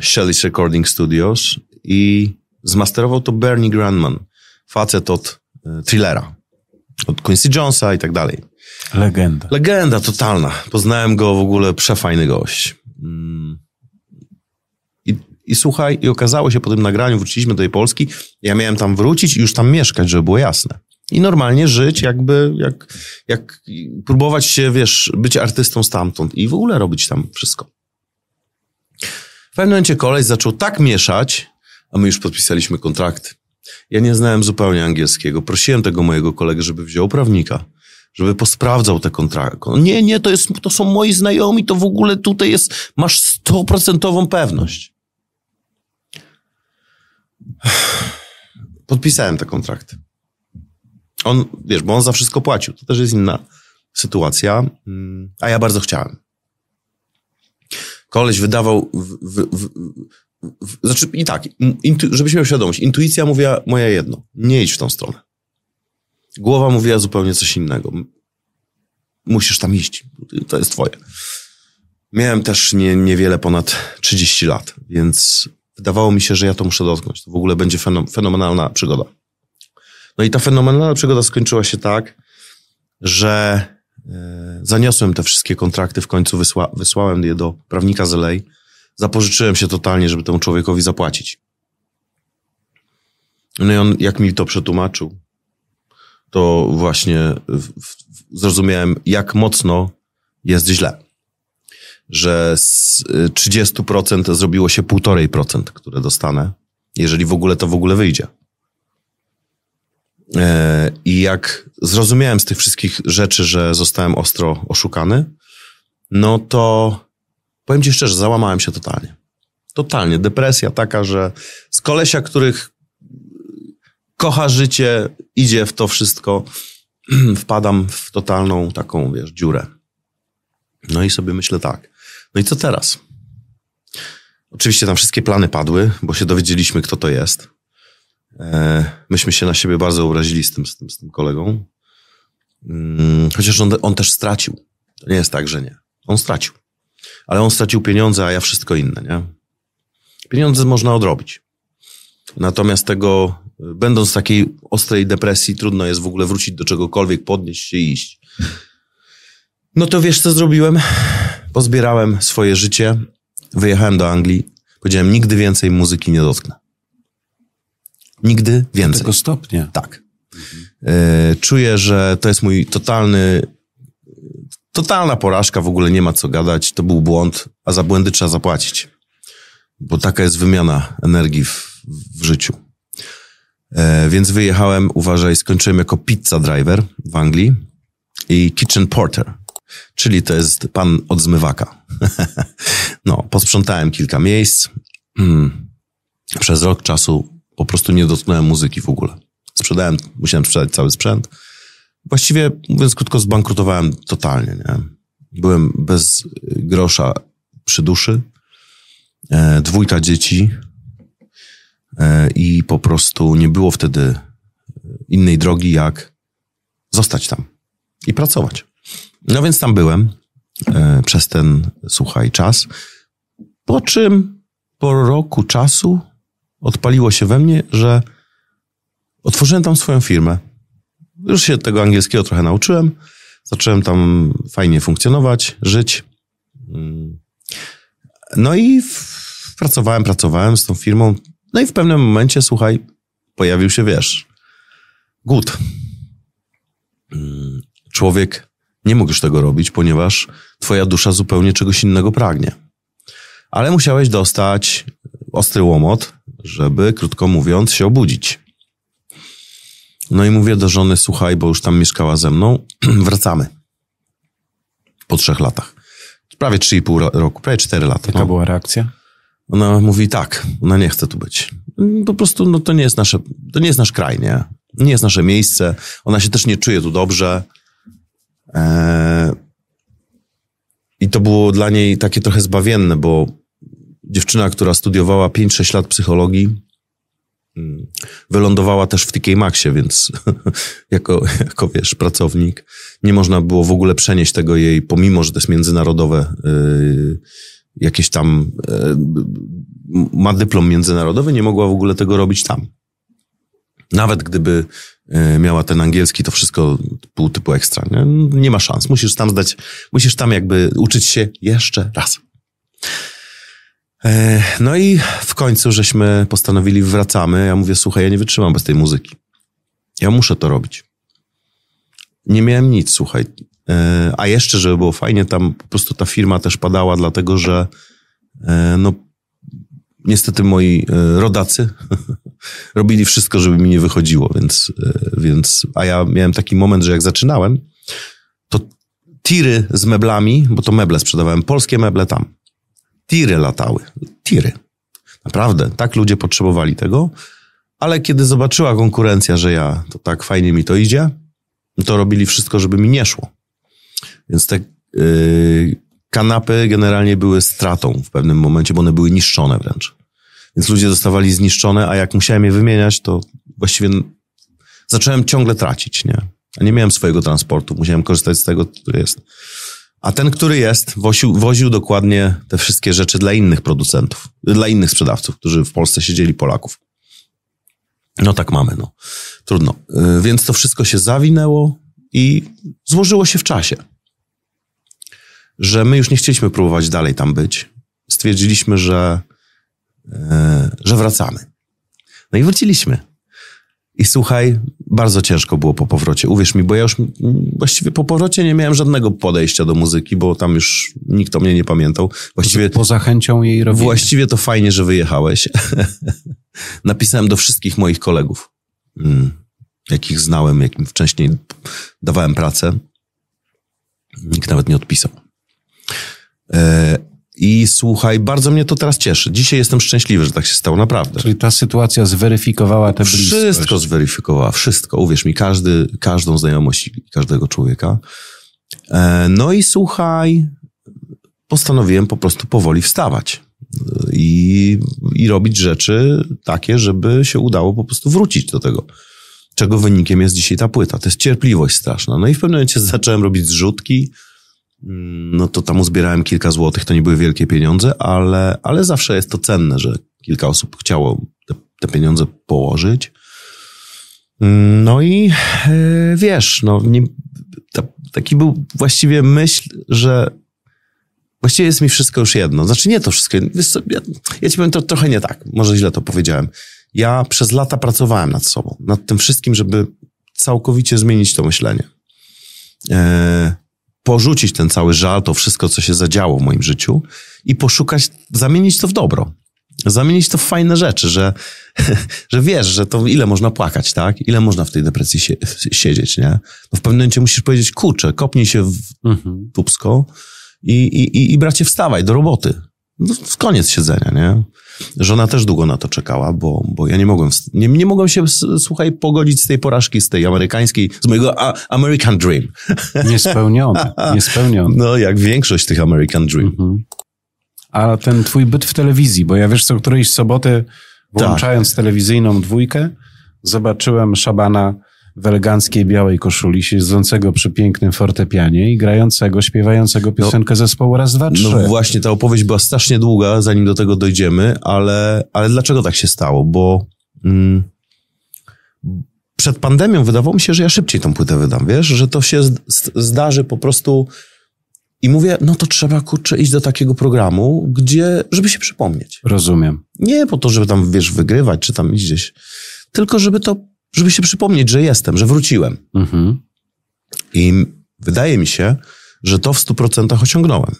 Shelley's Recording Studios i zmasterował to Bernie Grandman, facet od yy, Thrillera, od Quincy Jonesa i tak dalej.
Legenda.
Legenda totalna. Poznałem go w ogóle, przefajny gość. Mm. I, słuchaj, i okazało się po tym nagraniu, wróciliśmy do tej Polski, ja miałem tam wrócić i już tam mieszkać, żeby było jasne i normalnie żyć, jakby, jak, jak próbować się, wiesz, być artystą stamtąd i w ogóle robić tam wszystko. W pewnym momencie koleś zaczął tak mieszać, a my już podpisaliśmy kontrakt. Ja nie znałem zupełnie angielskiego. Prosiłem tego mojego kolegę, żeby wziął prawnika, żeby posprawdzał te kontrakty. Nie, nie, to, jest, to są moi znajomi, to w ogóle tutaj jest, masz stuprocentową pewność. Podpisałem te kontrakty. On, wiesz, bo on za wszystko płacił. To też jest inna sytuacja, mm, a ja bardzo chciałem. Koleś wydawał, w, w, w, w, znaczy i tak, intu, żebyś miał świadomość, intuicja mówiła moja jedno, nie idź w tą stronę. Głowa mówiła zupełnie coś innego. Musisz tam iść, to jest twoje. Miałem też nie, niewiele ponad 30 lat, więc wydawało mi się, że ja to muszę dotknąć. To w ogóle będzie fenomenalna przygoda. No i ta fenomenalna przygoda skończyła się tak, że e, zaniosłem te wszystkie kontrakty, w końcu wysła, wysłałem je do prawnika z zapożyczyłem się totalnie, żeby temu człowiekowi zapłacić. No i on, jak mi to przetłumaczył, to właśnie zrozumiałem, jak mocno jest źle. Że z 30% e, zrobiło się 1,5%, które dostanę, jeżeli w ogóle to w ogóle wyjdzie. E, I jak zrozumiałem z tych wszystkich rzeczy, że zostałem ostro oszukany, no to powiem ci szczerze, załamałem się totalnie. Totalnie. Depresja taka, że z kolesia, których kocha życie, idzie w to wszystko, wpadam w totalną taką, wiesz, dziurę. No i sobie myślę tak. No i co teraz? Oczywiście tam wszystkie plany padły, bo się dowiedzieliśmy, kto to jest. E, myśmy się na siebie bardzo obrazili z tym, z tym, z tym kolegą. Mm, chociaż on, on też stracił. To nie jest tak, że nie. On stracił. Ale on stracił pieniądze, a ja wszystko inne, nie? Pieniądze można odrobić. Natomiast tego, będąc w takiej ostrej depresji, trudno jest w ogóle wrócić do czegokolwiek, podnieść się i iść. No to wiesz, co zrobiłem? Pozbierałem swoje życie, wyjechałem do Anglii, powiedziałem, nigdy więcej muzyki nie dotknę. Nigdy więcej.
Tego stopnia.
Tak. E, Czuję, że to jest mój totalny, totalna porażka, w ogóle nie ma co gadać, to był błąd, a za błędy trzeba zapłacić. Bo taka jest wymiana energii w, w życiu. E, Więc wyjechałem, uważaj, skończyłem jako pizza driver w Anglii i kitchen porter, czyli to jest pan od zmywaka. no, posprzątałem kilka miejsc. Mm. Przez rok czasu po prostu nie dotknąłem muzyki w ogóle. Sprzedałem, musiałem sprzedać cały sprzęt. Właściwie, mówiąc krótko, zbankrutowałem totalnie. Nie? Byłem bez grosza przy duszy, e, dwójka dzieci e, i po prostu nie było wtedy innej drogi, jak zostać tam i pracować. No więc tam byłem e, przez ten, słuchaj, czas. Po czym po roku czasu odpaliło się we mnie, że otworzyłem tam swoją firmę. Już się tego angielskiego trochę nauczyłem. Zacząłem tam fajnie funkcjonować, żyć. Mm. No i pracowałem, pracowałem z tą firmą. No i w pewnym momencie, słuchaj, pojawił się, wiesz, głód. Mm. Człowiek nie mógł już tego robić, ponieważ twoja dusza zupełnie czegoś innego pragnie. Ale musiałeś dostać ostry łomot, żeby, krótko mówiąc, się obudzić. No i mówię do żony, słuchaj, bo już tam mieszkała ze mną, wracamy. Po trzech latach. Prawie 3,5 ro- roku, prawie 4 lata.
Jaka
no.
była reakcja?
Ona mówi tak, ona nie chce tu być. Po prostu no, to nie jest nasze, to nie jest nasz kraj, nie? Nie jest nasze miejsce. Ona się też nie czuje tu dobrze. Eee, I to było dla niej takie trochę zbawienne, bo dziewczyna, która studiowała 5-6 lat psychologii, mm, wylądowała też w TK Maxie, więc jako, jako, wiesz, pracownik nie można było w ogóle przenieść tego jej, pomimo, że to jest międzynarodowe, yy, jakieś tam, yy, ma dyplom międzynarodowy, nie mogła w ogóle tego robić tam. Nawet gdyby miała ten angielski, to wszystko pół typu ekstra. Nie? nie ma szans. Musisz tam zdać, musisz tam jakby uczyć się jeszcze raz. E, No i w końcu żeśmy postanowili, wracamy. Ja mówię, słuchaj, ja nie wytrzymam bez tej muzyki. Ja muszę to robić. Nie miałem nic, słuchaj. E, A jeszcze, żeby było fajnie, tam po prostu ta firma też padała, dlatego że e, no niestety moi e, rodacy robili wszystko, żeby mi nie wychodziło, więc, e, więc a ja miałem taki moment, że jak zaczynałem, to tiry z meblami, bo to meble sprzedawałem, polskie meble tam tiry latały. Tiry. Naprawdę, tak ludzie potrzebowali tego. Ale kiedy zobaczyła konkurencja, że ja, to tak fajnie mi to idzie, to robili wszystko, żeby mi nie szło. Więc te yy, kanapy generalnie były stratą w pewnym momencie, bo one były niszczone wręcz. Więc ludzie dostawali zniszczone, a jak musiałem je wymieniać, to właściwie zacząłem ciągle tracić, nie? A nie miałem swojego transportu, musiałem korzystać z tego, który jest. A ten, który jest, woził, woził dokładnie te wszystkie rzeczy dla innych producentów, dla innych sprzedawców, którzy w Polsce siedzieli Polaków. No tak mamy, no. Trudno. Yy, Więc to wszystko się zawinęło i złożyło się w czasie. Że my już nie chcieliśmy próbować dalej tam być. Stwierdziliśmy, że, że wracamy. No i wróciliśmy. I słuchaj, bardzo ciężko było po powrocie. Uwierz mi, bo ja już właściwie po powrocie nie miałem żadnego podejścia do muzyki, bo tam już nikt o mnie nie pamiętał. Właściwie,
Poza chęcią jej robienia.
właściwie to fajnie, że wyjechałeś. Napisałem do wszystkich moich kolegów, mm, jakich znałem, jakim wcześniej dawałem pracę. Nikt nawet nie odpisał. E, I słuchaj, bardzo mnie to teraz cieszy. Dzisiaj jestem szczęśliwy, że tak się stało, naprawdę.
Czyli ta sytuacja zweryfikowała tę bliskość.
Wszystko zweryfikowała, wszystko. Uwierz mi, każdy, każdą znajomość każdego człowieka. E, no i słuchaj, postanowiłem po prostu powoli wstawać i, i robić rzeczy takie, żeby się udało po prostu wrócić do tego, czego wynikiem jest dzisiaj ta płyta. To jest cierpliwość straszna. No i w pewnym momencie zacząłem robić zrzutki, no to tam uzbierałem kilka złotych, to nie były wielkie pieniądze, ale, ale zawsze jest to cenne, że kilka osób chciało te, te pieniądze położyć. Mm, no i yy, wiesz, no nie, ta, taki był właściwie myśl, że właściwie jest mi wszystko już jedno. Znaczy nie to wszystko, co, ja, ja ci powiem to trochę nie tak, może źle to powiedziałem. Ja przez lata pracowałem nad sobą, nad tym wszystkim, żeby całkowicie zmienić to myślenie. Yy, porzucić ten cały żal, to wszystko, co się zadziało w moim życiu i poszukać, zamienić to w dobro. Zamienić to w fajne rzeczy, że, że wiesz, że to ile można płakać, tak? Ile można w tej depresji sie, siedzieć, nie? No w pewnym momencie musisz powiedzieć, kurczę, kopnij się w mhm. tubsko i, i, i bracie wstawaj do roboty. No, koniec siedzenia, nie? Żona też długo na to czekała, bo, bo ja nie mogłem, nie, nie mogłem się, słuchaj, pogodzić z tej porażki, z tej amerykańskiej, z mojego a, American Dream.
Niespełniony, niespełniony.
No, jak większość tych American Dream. Mhm.
A ten twój byt w telewizji, bo ja wiesz co, którejś soboty, włączając tak. telewizyjną dwójkę, zobaczyłem Szabana w eleganckiej białej koszuli, siedzącego przy pięknym fortepianie i grającego, śpiewającego no. piosenkę no, zespołu raz, dwa, trzy.
No właśnie, ta opowieść była strasznie długa, zanim do tego dojdziemy, ale, ale dlaczego tak się stało? Bo mm, przed pandemią wydawało mi się, że ja szybciej tą płytę wydam, wiesz, że to się zdarzy po prostu i mówię, no to trzeba, kurczę, iść do takiego programu, gdzie, żeby się przypomnieć.
Rozumiem.
Nie po to, żeby tam, wiesz, wygrywać, czy tam iść gdzieś, tylko żeby to żeby się przypomnieć, że jestem, że wróciłem. Mhm. I wydaje mi się, że to w stu procentach osiągnąłem.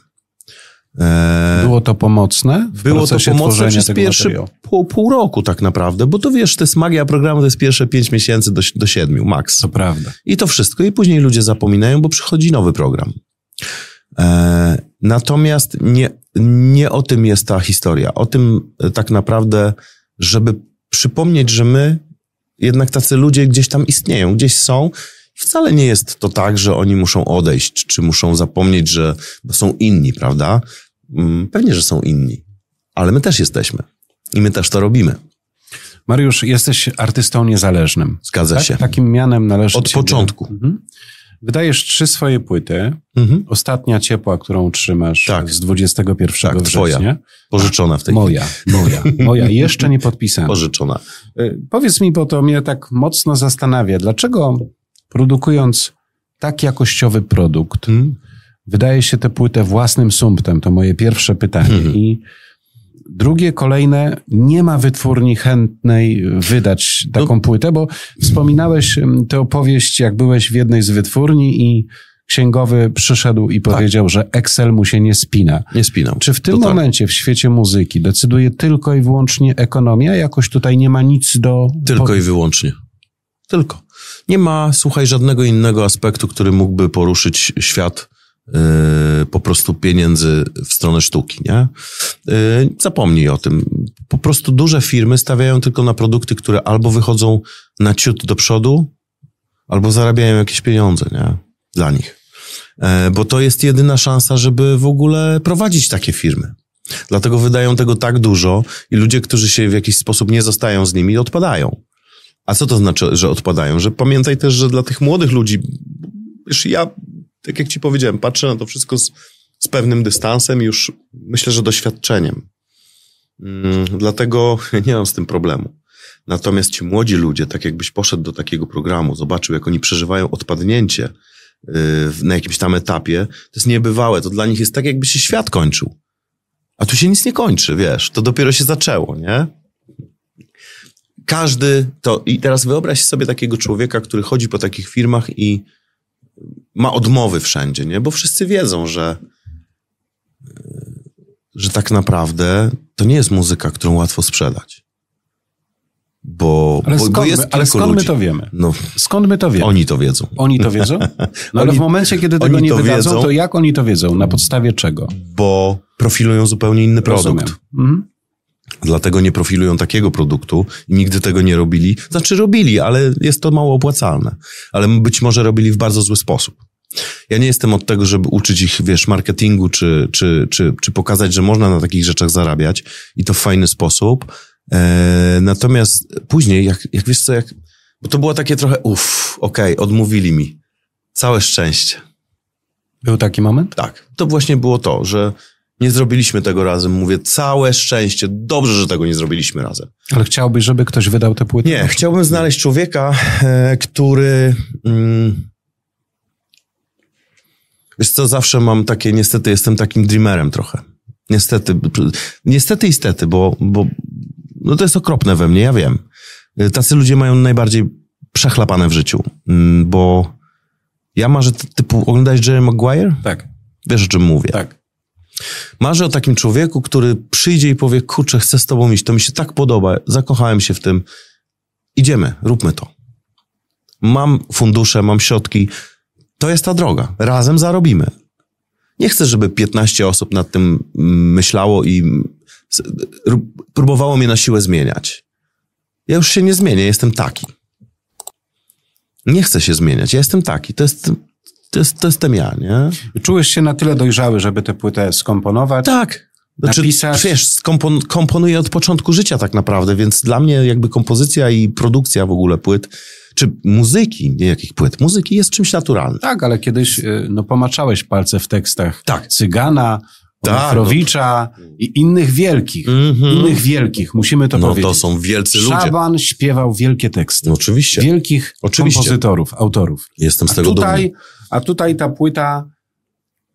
E, było to pomocne?
było to pomocne przez pierwszy pół, pół, roku tak naprawdę, bo to wiesz, to jest magia programu, to jest pierwsze pięć miesięcy do, do siedmiu, max.
To prawda.
I to wszystko. I później ludzie zapominają, bo przychodzi nowy program. E, natomiast nie, nie o tym jest ta historia. O tym e, tak naprawdę, żeby przypomnieć, że my jednak tacy ludzie gdzieś tam istnieją, gdzieś są. Wcale nie jest to tak, że oni muszą odejść, czy muszą zapomnieć, że są inni, prawda? Mm, pewnie, że są inni, ale my też jesteśmy i my też to robimy.
Mariusz, jesteś artystą niezależnym.
Zgadza tak? się.
Takim mianem należy
Od początku. Mhm.
Wydajesz trzy swoje płyty. Mhm. Ostatnia ciepła, którą trzymasz tak. z 21 tak, września. Twoja.
Pożyczona w tej
Moja, chwili. moja, moja. Jeszcze nie podpisana.
Pożyczona.
Y, powiedz mi, bo to mnie tak mocno zastanawia, dlaczego produkując tak jakościowy produkt, hmm? wydaje się tę płytę własnym sumptem? To moje pierwsze pytanie. Hmm. I Drugie, kolejne, nie ma wytwórni chętnej wydać taką no. płytę, bo wspominałeś tę opowieść, jak byłeś w jednej z wytwórni i księgowy przyszedł i tak. powiedział, tak. że Excel mu się nie spina.
Nie spinał.
Czy w tym to momencie tak. w świecie muzyki decyduje tylko i wyłącznie ekonomia? Jakoś tutaj nie ma nic do...
Tylko i wyłącznie. Tylko. Nie ma, słuchaj, żadnego innego aspektu, który mógłby poruszyć świat po prostu pieniędzy w stronę sztuki, nie? Yy, zapomnij o tym. Po prostu duże firmy stawiają tylko na produkty, które albo wychodzą na ciut do przodu, albo zarabiają jakieś pieniądze, nie? Dla nich. Yy, bo to jest jedyna szansa, żeby w ogóle prowadzić takie firmy. Dlatego wydają tego tak dużo i ludzie, którzy się w jakiś sposób nie zostają z nimi, odpadają. A co to znaczy, że odpadają? Że pamiętaj też, że dla tych młodych ludzi, wiesz, ja tak jak ci powiedziałem, patrzę na to wszystko z, z pewnym dystansem już myślę, że doświadczeniem. Mm, dlatego nie mam z tym problemu. Natomiast ci młodzi ludzie, tak jakbyś poszedł do takiego programu, zobaczył, jak oni przeżywają odpadnięcie y, na jakimś tam etapie, to jest niebywałe. To dla nich jest tak, jakby się świat kończył. A tu się nic nie kończy, wiesz. To dopiero się zaczęło, nie? Każdy to. I teraz wyobraź sobie takiego człowieka, który chodzi po takich firmach i ma odmowy wszędzie, nie? Bo wszyscy wiedzą, że, że tak naprawdę to nie jest muzyka, którą łatwo sprzedać. Bo,
ale
bo,
skąd,
bo jest
my, ale skąd my to wiemy? No, skąd my to wiemy?
Oni to wiedzą.
Oni to wiedzą? No ale w momencie, kiedy tego nie wydadzą, wiedzą, to jak oni to wiedzą? Na podstawie czego?
Bo profilują zupełnie inny produkt.
Mhm.
Dlatego nie profilują takiego produktu i nigdy tego nie robili. Znaczy robili, ale jest to mało opłacalne. Ale być może robili w bardzo zły sposób. Ja nie jestem od tego, żeby uczyć ich, wiesz, marketingu, czy, czy, czy, czy pokazać, że można na takich rzeczach zarabiać i to w fajny sposób. E, natomiast później, jak, jak wiesz co, jak, bo to było takie trochę, uff, okej, odmówili mi. Całe szczęście.
Był taki moment?
Tak, to właśnie było to, że nie zrobiliśmy tego razem. Mówię, całe szczęście, dobrze, że tego nie zrobiliśmy razem.
Ale chciałbyś, żeby ktoś wydał tę płytę?
Nie, chciałbym znaleźć człowieka, e, który. Mm, wiesz co, zawsze mam takie, niestety jestem takim dreamerem trochę. Niestety, niestety i stety, bo, bo no to jest okropne we mnie, ja wiem. E, Tacy ludzie mają najbardziej przechlapane w życiu, mm, bo ja marzę ty- typu, oglądałeś Jerry Maguire?
Tak,
Wiesz o czym mówię.
tak.
Marzę o takim człowieku, który przyjdzie i powie, kurczę, chcę z tobą iść, to mi się tak podoba, zakochałem się w tym. Idziemy, róbmy to. Mam fundusze, mam środki. To jest ta droga. Razem zarobimy. Nie chcę, żeby 15 osób nad tym mm, myślało i mm, próbowało mnie na siłę zmieniać. Ja już się nie zmienię, jestem taki. Nie chcę się zmieniać, ja jestem taki. To jest, to jest, to jestem ja, nie?
Czułeś się na tyle dojrzały, żeby tę płytę skomponować?
Tak. Znaczy,
Napisać.
Wiesz, skompon, komponuję od początku życia tak naprawdę, więc dla mnie jakby kompozycja i produkcja w ogóle płyt, czy muzyki, nie jakich płyt, muzyki jest czymś naturalnym.
Tak, ale kiedyś y, no, pomaczałeś palce w tekstach
Tak.
Cygana,
Tak,
Onufrowicza i innych wielkich.
Mhm.
Innych wielkich, musimy to
No
powiedzieć.
to są wielcy ludzie.
Szaban śpiewał wielkie teksty.
No, oczywiście.
Wielkich
Oczywiście.
kompozytorów, autorów.
Jestem z
A
tego
tutaj,
dumny.
a tutaj ta płyta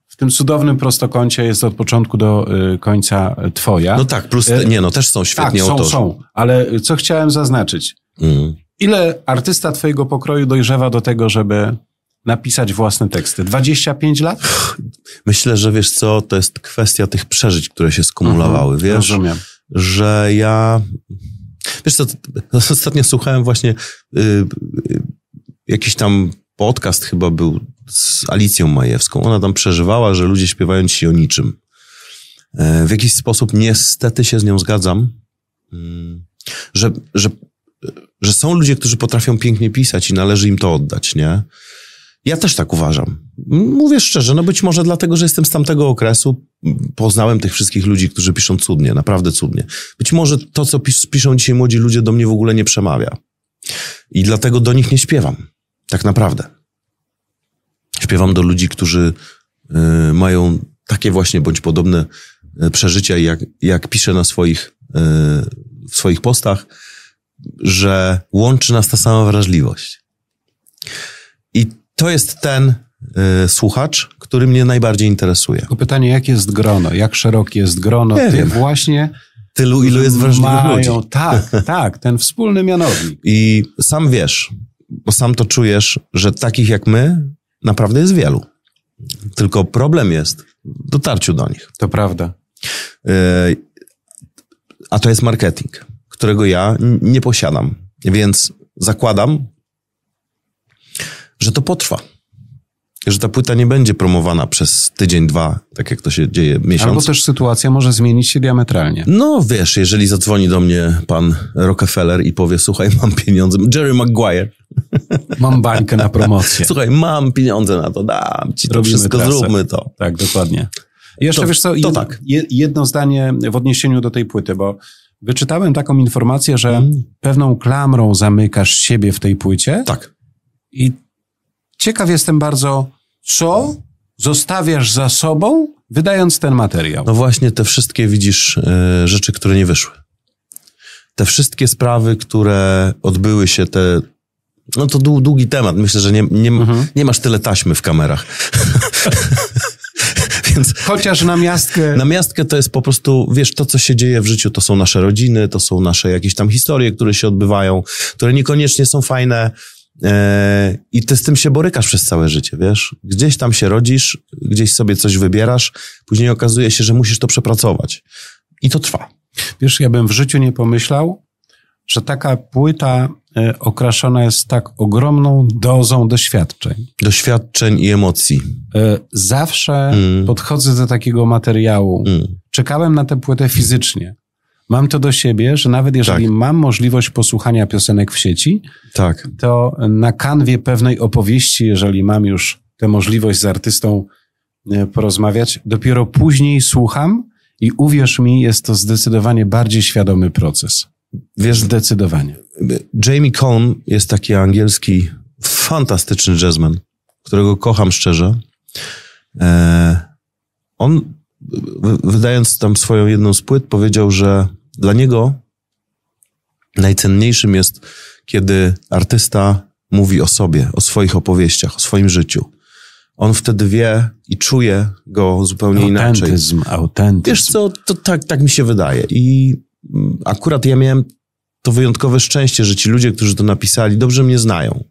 w tym cudownym prostokącie jest od początku do y, końca y, twoja.
No tak, plus,
E,
nie no, też są
tak,
świetni
są,
autorzy.
są. Ale y, co chciałem zaznaczyć?
Mm.
Ile artysta twojego pokroju dojrzewa do tego, żeby napisać własne teksty? 25 lat?
Myślę, że wiesz co, to jest kwestia tych przeżyć, które się skumulowały,
Mhm,
wiesz?
Rozumiem.
że ja. Wiesz co, ostatnio słuchałem właśnie y, y, jakiś tam podcast chyba był z Alicją Majewską. Ona tam przeżywała, że ludzie śpiewają ci o niczym. E, w jakiś sposób niestety się z nią zgadzam, mm, że, że, że są ludzie, którzy potrafią pięknie pisać i należy im to oddać, nie? Ja też tak uważam. Mówię szczerze, no być może dlatego, że jestem z tamtego okresu, poznałem tych wszystkich ludzi, którzy piszą cudnie, naprawdę cudnie. Być może to, co pis piszą dzisiaj młodzi ludzie, do mnie w ogóle nie przemawia. I dlatego do nich nie śpiewam. Tak naprawdę. Śpiewam do ludzi, którzy y, mają takie właśnie bądź podobne y, przeżycia, jak, jak piszę na swoich, y, w swoich postach, że łączy nas ta sama wrażliwość. To jest ten y, słuchacz, który mnie najbardziej interesuje.
Tylko pytanie, jakie jest grono? Jak szerokie jest grono
Nie
tych
wiem.
właśnie,
Tylu, ilu jest wrażliwych ludzi.
mają, tak, tak, ten wspólny mianownik.
I sam wiesz, bo sam to czujesz, że takich jak my naprawdę jest wielu. Tylko problem jest w dotarciu do nich.
To prawda.
Yy, A to jest marketing, którego ja nie posiadam. Więc zakładam, że to potrwa. Że ta płyta nie będzie promowana przez tydzień, dwa, tak jak to się dzieje miesiąc.
Albo też sytuacja może zmienić się diametralnie.
No wiesz, jeżeli zadzwoni do mnie pan Rockefeller i powie, słuchaj, mam pieniądze, Jerry Maguire,
Mam bańkę na promocję.
słuchaj, mam pieniądze na to, dam ci to
Robimy
wszystko,
trasę.
zróbmy to.
Tak, dokładnie. I jeszcze
To-
wiesz co, jed,
tak.
je- jedno zdanie w odniesieniu do tej płyty, bo wyczytałem taką informację, że
Mm.
pewną klamrą zamykasz siebie w tej płycie
Tak.
i ciekaw jestem bardzo, co zostawiasz za sobą, wydając ten materiał.
No właśnie te wszystkie, widzisz, e, rzeczy, które nie wyszły. Te wszystkie sprawy, które odbyły się, te... No to dłu- długi temat. Myślę, że nie, nie,
Mhm.
nie masz tyle taśmy w kamerach. Więc
Chociaż na miastkę...
Na miastkę to jest po prostu, wiesz, to, co się dzieje w życiu, to są nasze rodziny, to są nasze jakieś tam historie, które się odbywają, które niekoniecznie są fajne. E, I ty z tym się borykasz przez całe życie, wiesz? Gdzieś tam się rodzisz, gdzieś sobie coś wybierasz, później okazuje się, że musisz to przepracować. I to trwa.
Wiesz, ja bym w życiu nie pomyślał, że taka płyta e, okraszona jest tak ogromną dozą doświadczeń.
Doświadczeń i emocji.
E, Zawsze
Mm.
podchodzę do takiego materiału.
Mm.
Czekałem na tę płytę fizycznie. Mam to do siebie, że nawet jeżeli
Tak.
mam możliwość posłuchania piosenek w sieci,
Tak.
to na kanwie pewnej opowieści, jeżeli mam już tę możliwość z artystą e, porozmawiać, dopiero później słucham i uwierz mi, jest to zdecydowanie bardziej świadomy proces.
Wiesz,
Zdecydowanie.
Jamie Cohn jest taki angielski, fantastyczny jazzman, którego kocham szczerze. E, on, wydając tam swoją jedną z płyt, powiedział, że dla niego najcenniejszym jest, kiedy artysta mówi o sobie, o swoich opowieściach, o swoim życiu. On wtedy wie i czuje go zupełnie inaczej.
Autentyzm, autentyzm.
Wiesz co, to tak, tak mi się wydaje. I mm, akurat ja miałem to wyjątkowe szczęście, że ci ludzie, którzy to napisali, dobrze mnie znają.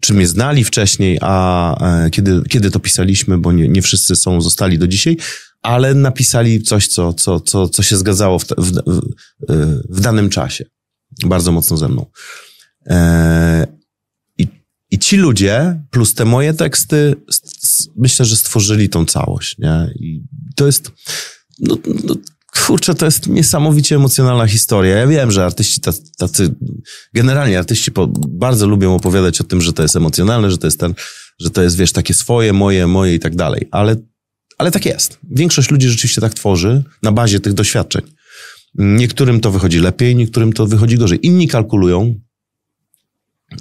Czy mnie znali wcześniej, a e, kiedy, kiedy to pisaliśmy, bo nie, nie wszyscy są, zostali do dzisiaj, ale napisali coś, co, co, co, co się zgadzało w, w, w, danym czasie. Bardzo mocno ze mną. E, i, I ci ludzie, plus te moje teksty, myślę, że stworzyli tą całość. Nie? I to jest, no, no, kurczę, to jest niesamowicie emocjonalna historia. Ja wiem, że artyści tacy, tacy generalnie artyści po, bardzo lubią opowiadać o tym, że to jest emocjonalne, że to jest ten, że to jest, wiesz, takie swoje, moje, moje i tak dalej. Ale, ale tak jest. Większość ludzi rzeczywiście tak tworzy na bazie tych doświadczeń. Niektórym to wychodzi lepiej, niektórym to wychodzi gorzej. Inni kalkulują,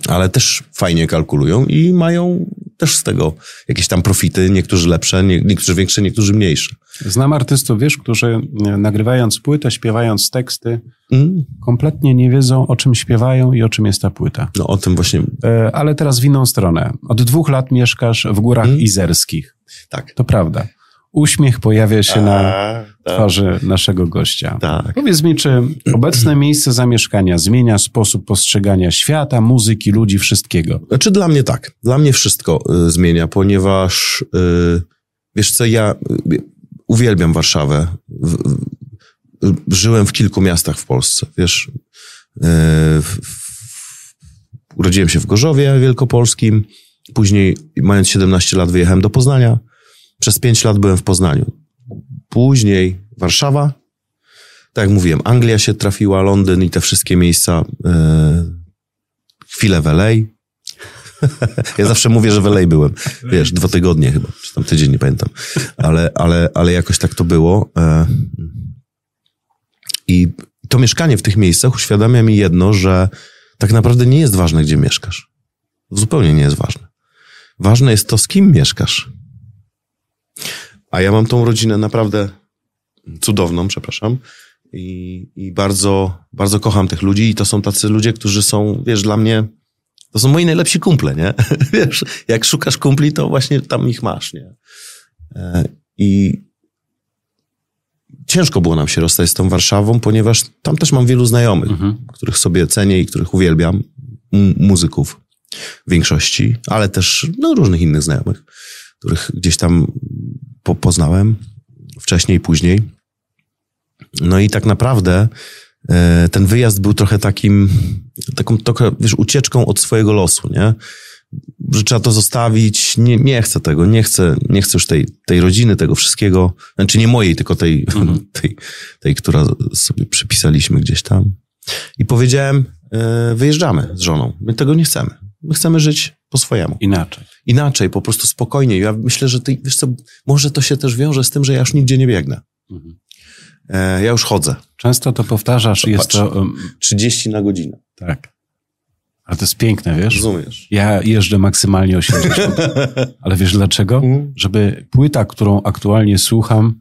ale też fajnie kalkulują i mają też z tego jakieś tam profity, niektórzy lepsze, nie, niektórzy większe, niektórzy mniejsze.
Znam artystów, wiesz, którzy e, nagrywając płytę, śpiewając teksty,
Mm.
kompletnie nie wiedzą, o czym śpiewają i o czym jest ta płyta.
No o tym właśnie,
E, Ale teraz w inną stronę. Od dwóch lat mieszkasz w górach
Mm.
izerskich.
tak.
To prawda. Uśmiech pojawia się na
A, tak.
twarzy naszego gościa.
Tak.
Powiedz mi, czy obecne miejsce zamieszkania zmienia sposób postrzegania świata, muzyki, ludzi, wszystkiego?
Znaczy dla mnie tak. Dla mnie wszystko y, zmienia, ponieważ y, wiesz co, ja y, uwielbiam Warszawę. W, w, żyłem w kilku miastach w Polsce, wiesz. Y, w, urodziłem się w Gorzowie Wielkopolskim, później mając 17 lat wyjechałem do Poznania. Przez 5 lat byłem w Poznaniu. Później Warszawa. Tak jak mówiłem, Anglia się trafiła, Londyn i te wszystkie miejsca. Y, chwilę w LA. Ja zawsze mówię, że w LA byłem. Wiesz, dwa tygodnie chyba, czy tam tydzień, nie pamiętam. Ale, ale, ale jakoś tak to było. E, I to mieszkanie w tych miejscach uświadamia mi jedno, że tak naprawdę nie jest ważne, gdzie mieszkasz. Zupełnie nie jest ważne. Ważne jest to, z kim mieszkasz. A ja mam tą rodzinę naprawdę cudowną, przepraszam. I, i bardzo, bardzo kocham tych ludzi i to są tacy ludzie, którzy są, wiesz, dla mnie, to są moi najlepsi kumple, nie? Wiesz, jak szukasz kumpli, to właśnie tam ich masz, nie? E, I ciężko było nam się rozstać z tą Warszawą, ponieważ tam też mam wielu znajomych, których sobie cenię i których uwielbiam, muzyków w większości, ale też no, różnych innych znajomych, których gdzieś tam po, poznałem wcześniej, później. No i tak naprawdę e, ten wyjazd był trochę takim, taką trochę, wiesz, ucieczką od swojego losu, nie? Że trzeba to zostawić, nie, nie chcę tego, nie chcę, nie chcę już tej, tej rodziny, tego wszystkiego, znaczy nie mojej, tylko tej, tej, tej, która sobie przypisaliśmy gdzieś tam. I powiedziałem, e, wyjeżdżamy z żoną, my tego nie chcemy. My chcemy żyć po swojemu
Inaczej.
inaczej, po prostu spokojniej. Ja myślę, że ty, wiesz co, może to się też wiąże z tym, że ja już nigdzie nie biegnę. E, ja już chodzę.
Często to powtarzasz i jest
Patrz.
to... um,
30 na godzinę.
Tak. A to jest piękne, wiesz?
Rozumiesz?
Ja jeżdżę maksymalnie 80. Ale wiesz dlaczego?
Mhm.
Żeby płyta, którą aktualnie słucham,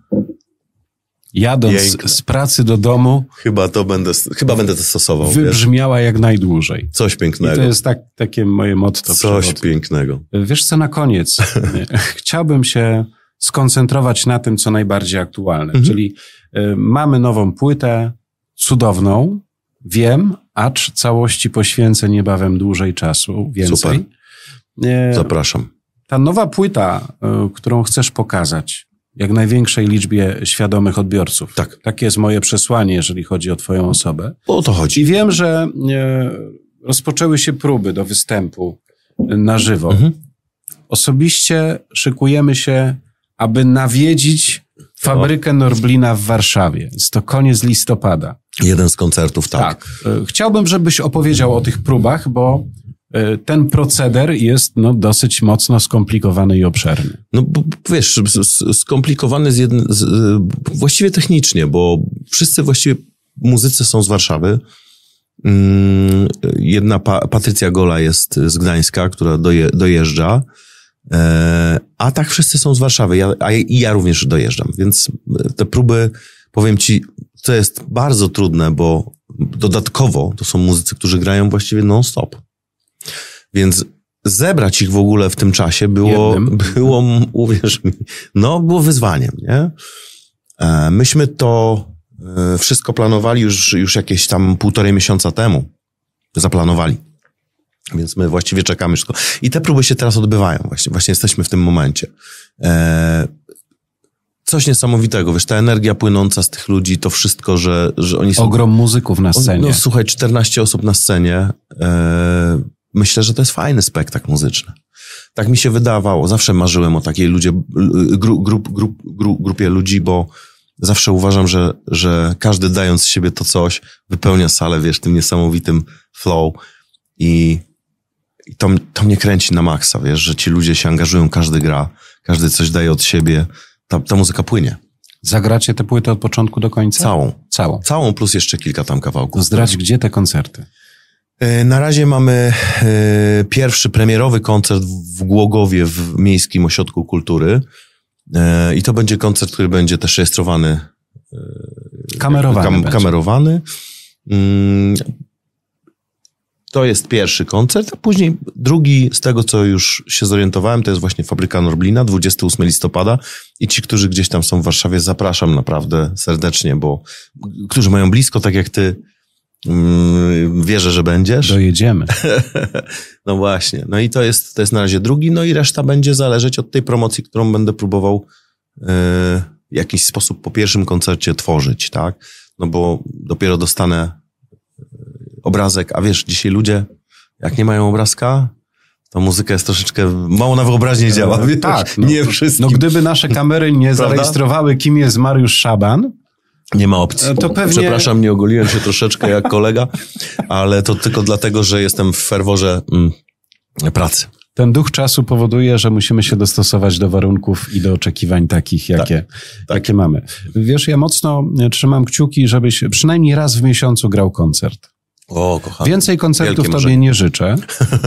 jadąc
Piękne.
z pracy do domu,
Chyba to będę, chyba będę to stosował. Wiesz?
wybrzmiała jak najdłużej.
Coś
I
pięknego.
to jest tak, takie moje motto.
Coś
przewodnie.
pięknego.
Wiesz co, na koniec. Chciałbym się skoncentrować na tym, co najbardziej aktualne.
Mhm.
Czyli y, mamy nową płytę, cudowną, wiem, acz całości poświęcę niebawem dłużej czasu, więcej. Y,
Zapraszam.
Ta nowa płyta, y, którą chcesz pokazać, jak największej liczbie świadomych odbiorców.
Tak.
Takie jest moje przesłanie, jeżeli chodzi o Twoją osobę.
O to
I
chodzi.
wiem, że e, rozpoczęły się próby do występu na żywo.
Mhm.
Osobiście szykujemy się, aby nawiedzić fabrykę Norblina w Warszawie. Jest to koniec listopada.
Jeden z koncertów, tak.
Tak. E, Chciałbym, żebyś opowiedział o tych próbach, bo ten proceder jest no, dosyć mocno skomplikowany i obszerny.
No bo wiesz, skomplikowany z jedn, z, y, właściwie technicznie, bo wszyscy właściwie muzycy są z Warszawy. Mm, Jedna pa, Patrycja Gola jest z Gdańska, która doje, dojeżdża. E, a tak wszyscy są z Warszawy, ja, a i ja również dojeżdżam, więc te próby, powiem ci, to jest bardzo trudne, bo dodatkowo to są muzycy, którzy grają właściwie non-stop. Więc zebrać ich w ogóle w tym czasie było,
Jednym.
było, uwierz mi, no było wyzwaniem, nie? E, Myśmy to e, wszystko planowali już, już jakieś tam półtorej miesiąca temu. Zaplanowali. Więc my właściwie czekamy wszystko. I te próby się teraz odbywają właśnie. Właśnie jesteśmy w tym momencie. E, coś niesamowitego, wiesz, ta energia płynąca z tych ludzi, to wszystko, że, że oni są...
Ogrom muzyków na scenie.
No słuchaj, 14 osób na scenie. Myślę, że to jest fajny spektakl muzyczny. Tak mi się wydawało. Zawsze marzyłem o takiej ludzie, gru, grup, grup, gru, grupie ludzi, bo zawsze uważam, że, że każdy dając z siebie to coś, wypełnia salę, wiesz, tym niesamowitym flow i, i to, to mnie kręci na maksa, wiesz, że ci ludzie się angażują, każdy gra, każdy coś daje od siebie, ta, ta muzyka płynie.
Zagracie tę płytę od początku do końca?
Całą.
Całą.
Całą plus jeszcze kilka tam kawałków.
To zdradź, gdzie te koncerty?
E, Na razie mamy e, pierwszy premierowy koncert w Głogowie w Miejskim Ośrodku Kultury. E, I to będzie koncert, który będzie też rejestrowany,
Kamerowany
kam, kamerowany. Mm, To jest pierwszy koncert, a później drugi, z tego co już się zorientowałem, to jest właśnie Fabryka Norblina, 28 listopada. I ci, którzy gdzieś tam są w Warszawie, zapraszam naprawdę serdecznie, bo którzy mają blisko, tak jak ty, wierzę, że będziesz.
Dojedziemy.
No właśnie. No i to jest, to jest na razie drugi, no i reszta będzie zależeć od tej promocji, którą będę próbował e, w jakiś sposób po pierwszym koncercie tworzyć, tak? No bo dopiero dostanę e, obrazek, a wiesz, dzisiaj ludzie, jak nie mają obrazka, to muzyka jest troszeczkę, mało na wyobraźnię działa. wiesz?
tak, no.
nie wszystkim.
No gdyby nasze kamery nie
Prawda?
zarejestrowały, kim jest Mariusz Szaban,
Nie ma opcji.
E, to pewnie-
Przepraszam, nie ogoliłem się troszeczkę jak kolega, ale to tylko dlatego, że jestem w ferworze mm, pracy.
ten duch czasu powoduje, że musimy się dostosować do warunków i do oczekiwań takich, jakie,
tak.
jakie mamy. Wiesz, ja mocno trzymam kciuki, żebyś przynajmniej raz w miesiącu grał koncert.
O, kocham.
Więcej koncertów
Wielkie
tobie
marzenie.
nie życzę,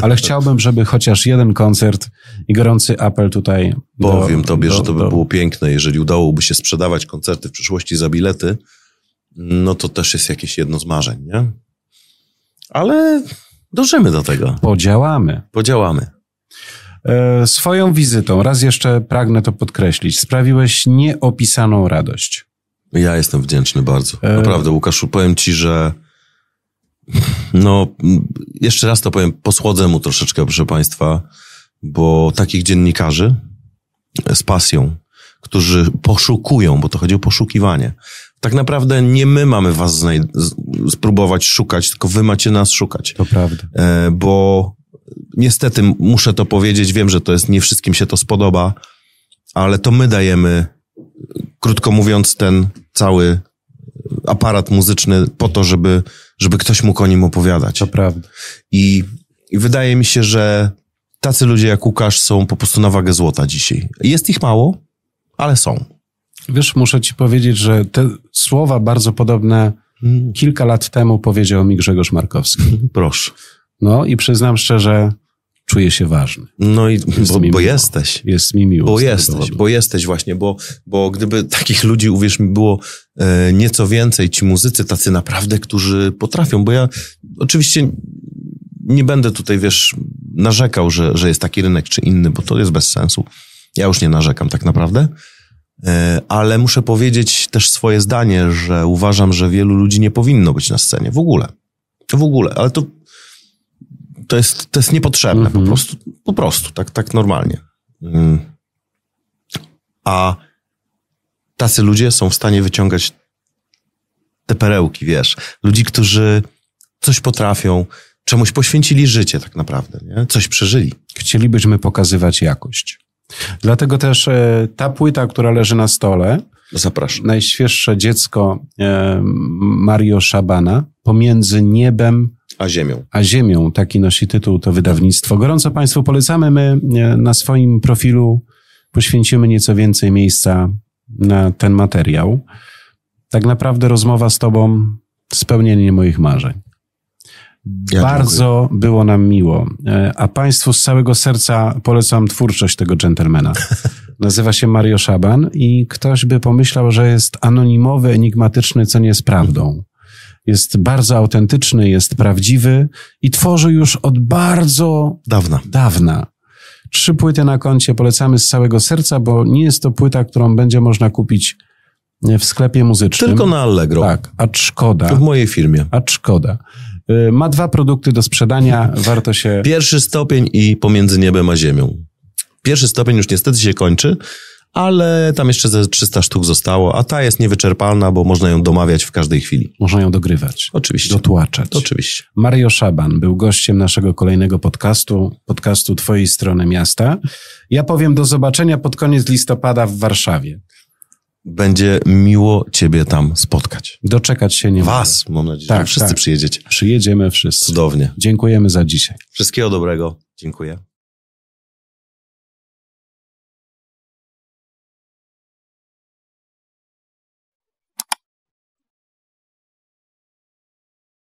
ale chciałbym, żeby chociaż jeden koncert i gorący apel tutaj. do-
Powiem tobie,
do-
że to by
do-
było piękne, jeżeli udałoby się sprzedawać koncerty w przyszłości za bilety, no to też jest jakieś jedno z marzeń, nie? Ale dążymy do tego.
Podziałamy.
Podziałamy.
E, swoją wizytą, raz jeszcze pragnę to podkreślić, sprawiłeś nieopisaną radość.
Ja jestem wdzięczny bardzo.
E-
Naprawdę, Łukaszu, powiem ci, że no, jeszcze raz to powiem, posłodzę mu troszeczkę, proszę państwa, bo takich dziennikarzy z pasją, którzy poszukują, bo to chodzi o poszukiwanie. Tak naprawdę nie my mamy was znaj- z- spróbować szukać, tylko wy macie nas szukać.
To prawda.
E, bo niestety muszę to powiedzieć, wiem, że to jest, nie wszystkim się to spodoba, ale to my dajemy, krótko mówiąc, ten cały aparat muzyczny po to, żeby, żeby ktoś mógł o nim opowiadać.
To prawda.
I, I wydaje mi się, że tacy ludzie jak Łukasz są po prostu na wagę złota dzisiaj. Jest ich mało, ale są.
Wiesz, muszę ci powiedzieć, że te słowa bardzo podobne kilka lat temu powiedział mi Grzegorz Markowski.
Proszę.
No i przyznam szczerze, czuję się ważny.
No i
Jest
bo, bo jesteś.
Jest mi miło.
Bo jesteś,
powodu.
bo jesteś właśnie, bo, bo gdyby takich ludzi, uwierz mi, było e, nieco więcej, ci muzycy tacy naprawdę, którzy potrafią, bo ja oczywiście nie będę tutaj, wiesz, narzekał, że, że jest taki rynek czy inny, bo to jest bez sensu. Ja już nie narzekam tak naprawdę, e, ale muszę powiedzieć też swoje zdanie, że uważam, że wielu ludzi nie powinno być na scenie, w ogóle. W ogóle, ale to to jest, to jest niepotrzebne,
Mhm.
po prostu, po prostu, tak, tak normalnie. Mm. A tacy ludzie są w stanie wyciągać te perełki, wiesz. Ludzi, którzy coś potrafią, czemuś poświęcili życie tak naprawdę, nie? Coś przeżyli.
Chcielibyśmy pokazywać jakość. Dlatego też e, ta płyta, która leży na stole,
Zapraszam.
najświeższe dziecko e, Mario Szabana, pomiędzy niebem
A ziemią.
a ziemią, taki nosi tytuł to wydawnictwo. Gorąco Państwu polecamy. My e, na swoim profilu poświęcimy nieco więcej miejsca na ten materiał. Tak naprawdę rozmowa z Tobą spełnienie moich marzeń.
Ja
Bardzo było nam miło. E, A Państwu z całego serca polecam twórczość tego dżentelmena. Nazywa się Mario Szaban i ktoś by pomyślał, że jest anonimowy, enigmatyczny, co nie jest prawdą. Jest bardzo autentyczny, jest prawdziwy i tworzy już od bardzo
Dawna.
dawna. Trzy płyty na koncie polecamy z całego serca, bo nie jest to płyta, którą będzie można kupić w sklepie muzycznym.
Tylko na Allegro.
Tak, acz szkoda.
W mojej firmie.
Acz szkoda. Y, Ma dwa produkty do sprzedania, warto się...
Pierwszy stopień i pomiędzy niebem a ziemią. Pierwszy stopień już niestety się kończy, ale tam jeszcze ze 300 sztuk zostało, a ta jest niewyczerpalna, bo można ją domawiać w każdej chwili.
Można ją dogrywać,
Oczywiście.
dotłaczać.
Oczywiście.
Mario Szaban był gościem naszego kolejnego podcastu, podcastu Twojej strony miasta. Ja powiem do zobaczenia pod koniec listopada w Warszawie.
Będzie miło Ciebie tam spotkać.
Doczekać się nie mogę.
Was, mam nadzieję,
Tak,
że wszyscy
tak.
przyjedziecie.
Przyjedziemy wszyscy.
Cudownie.
Dziękujemy za dzisiaj.
Wszystkiego dobrego. Dziękuję.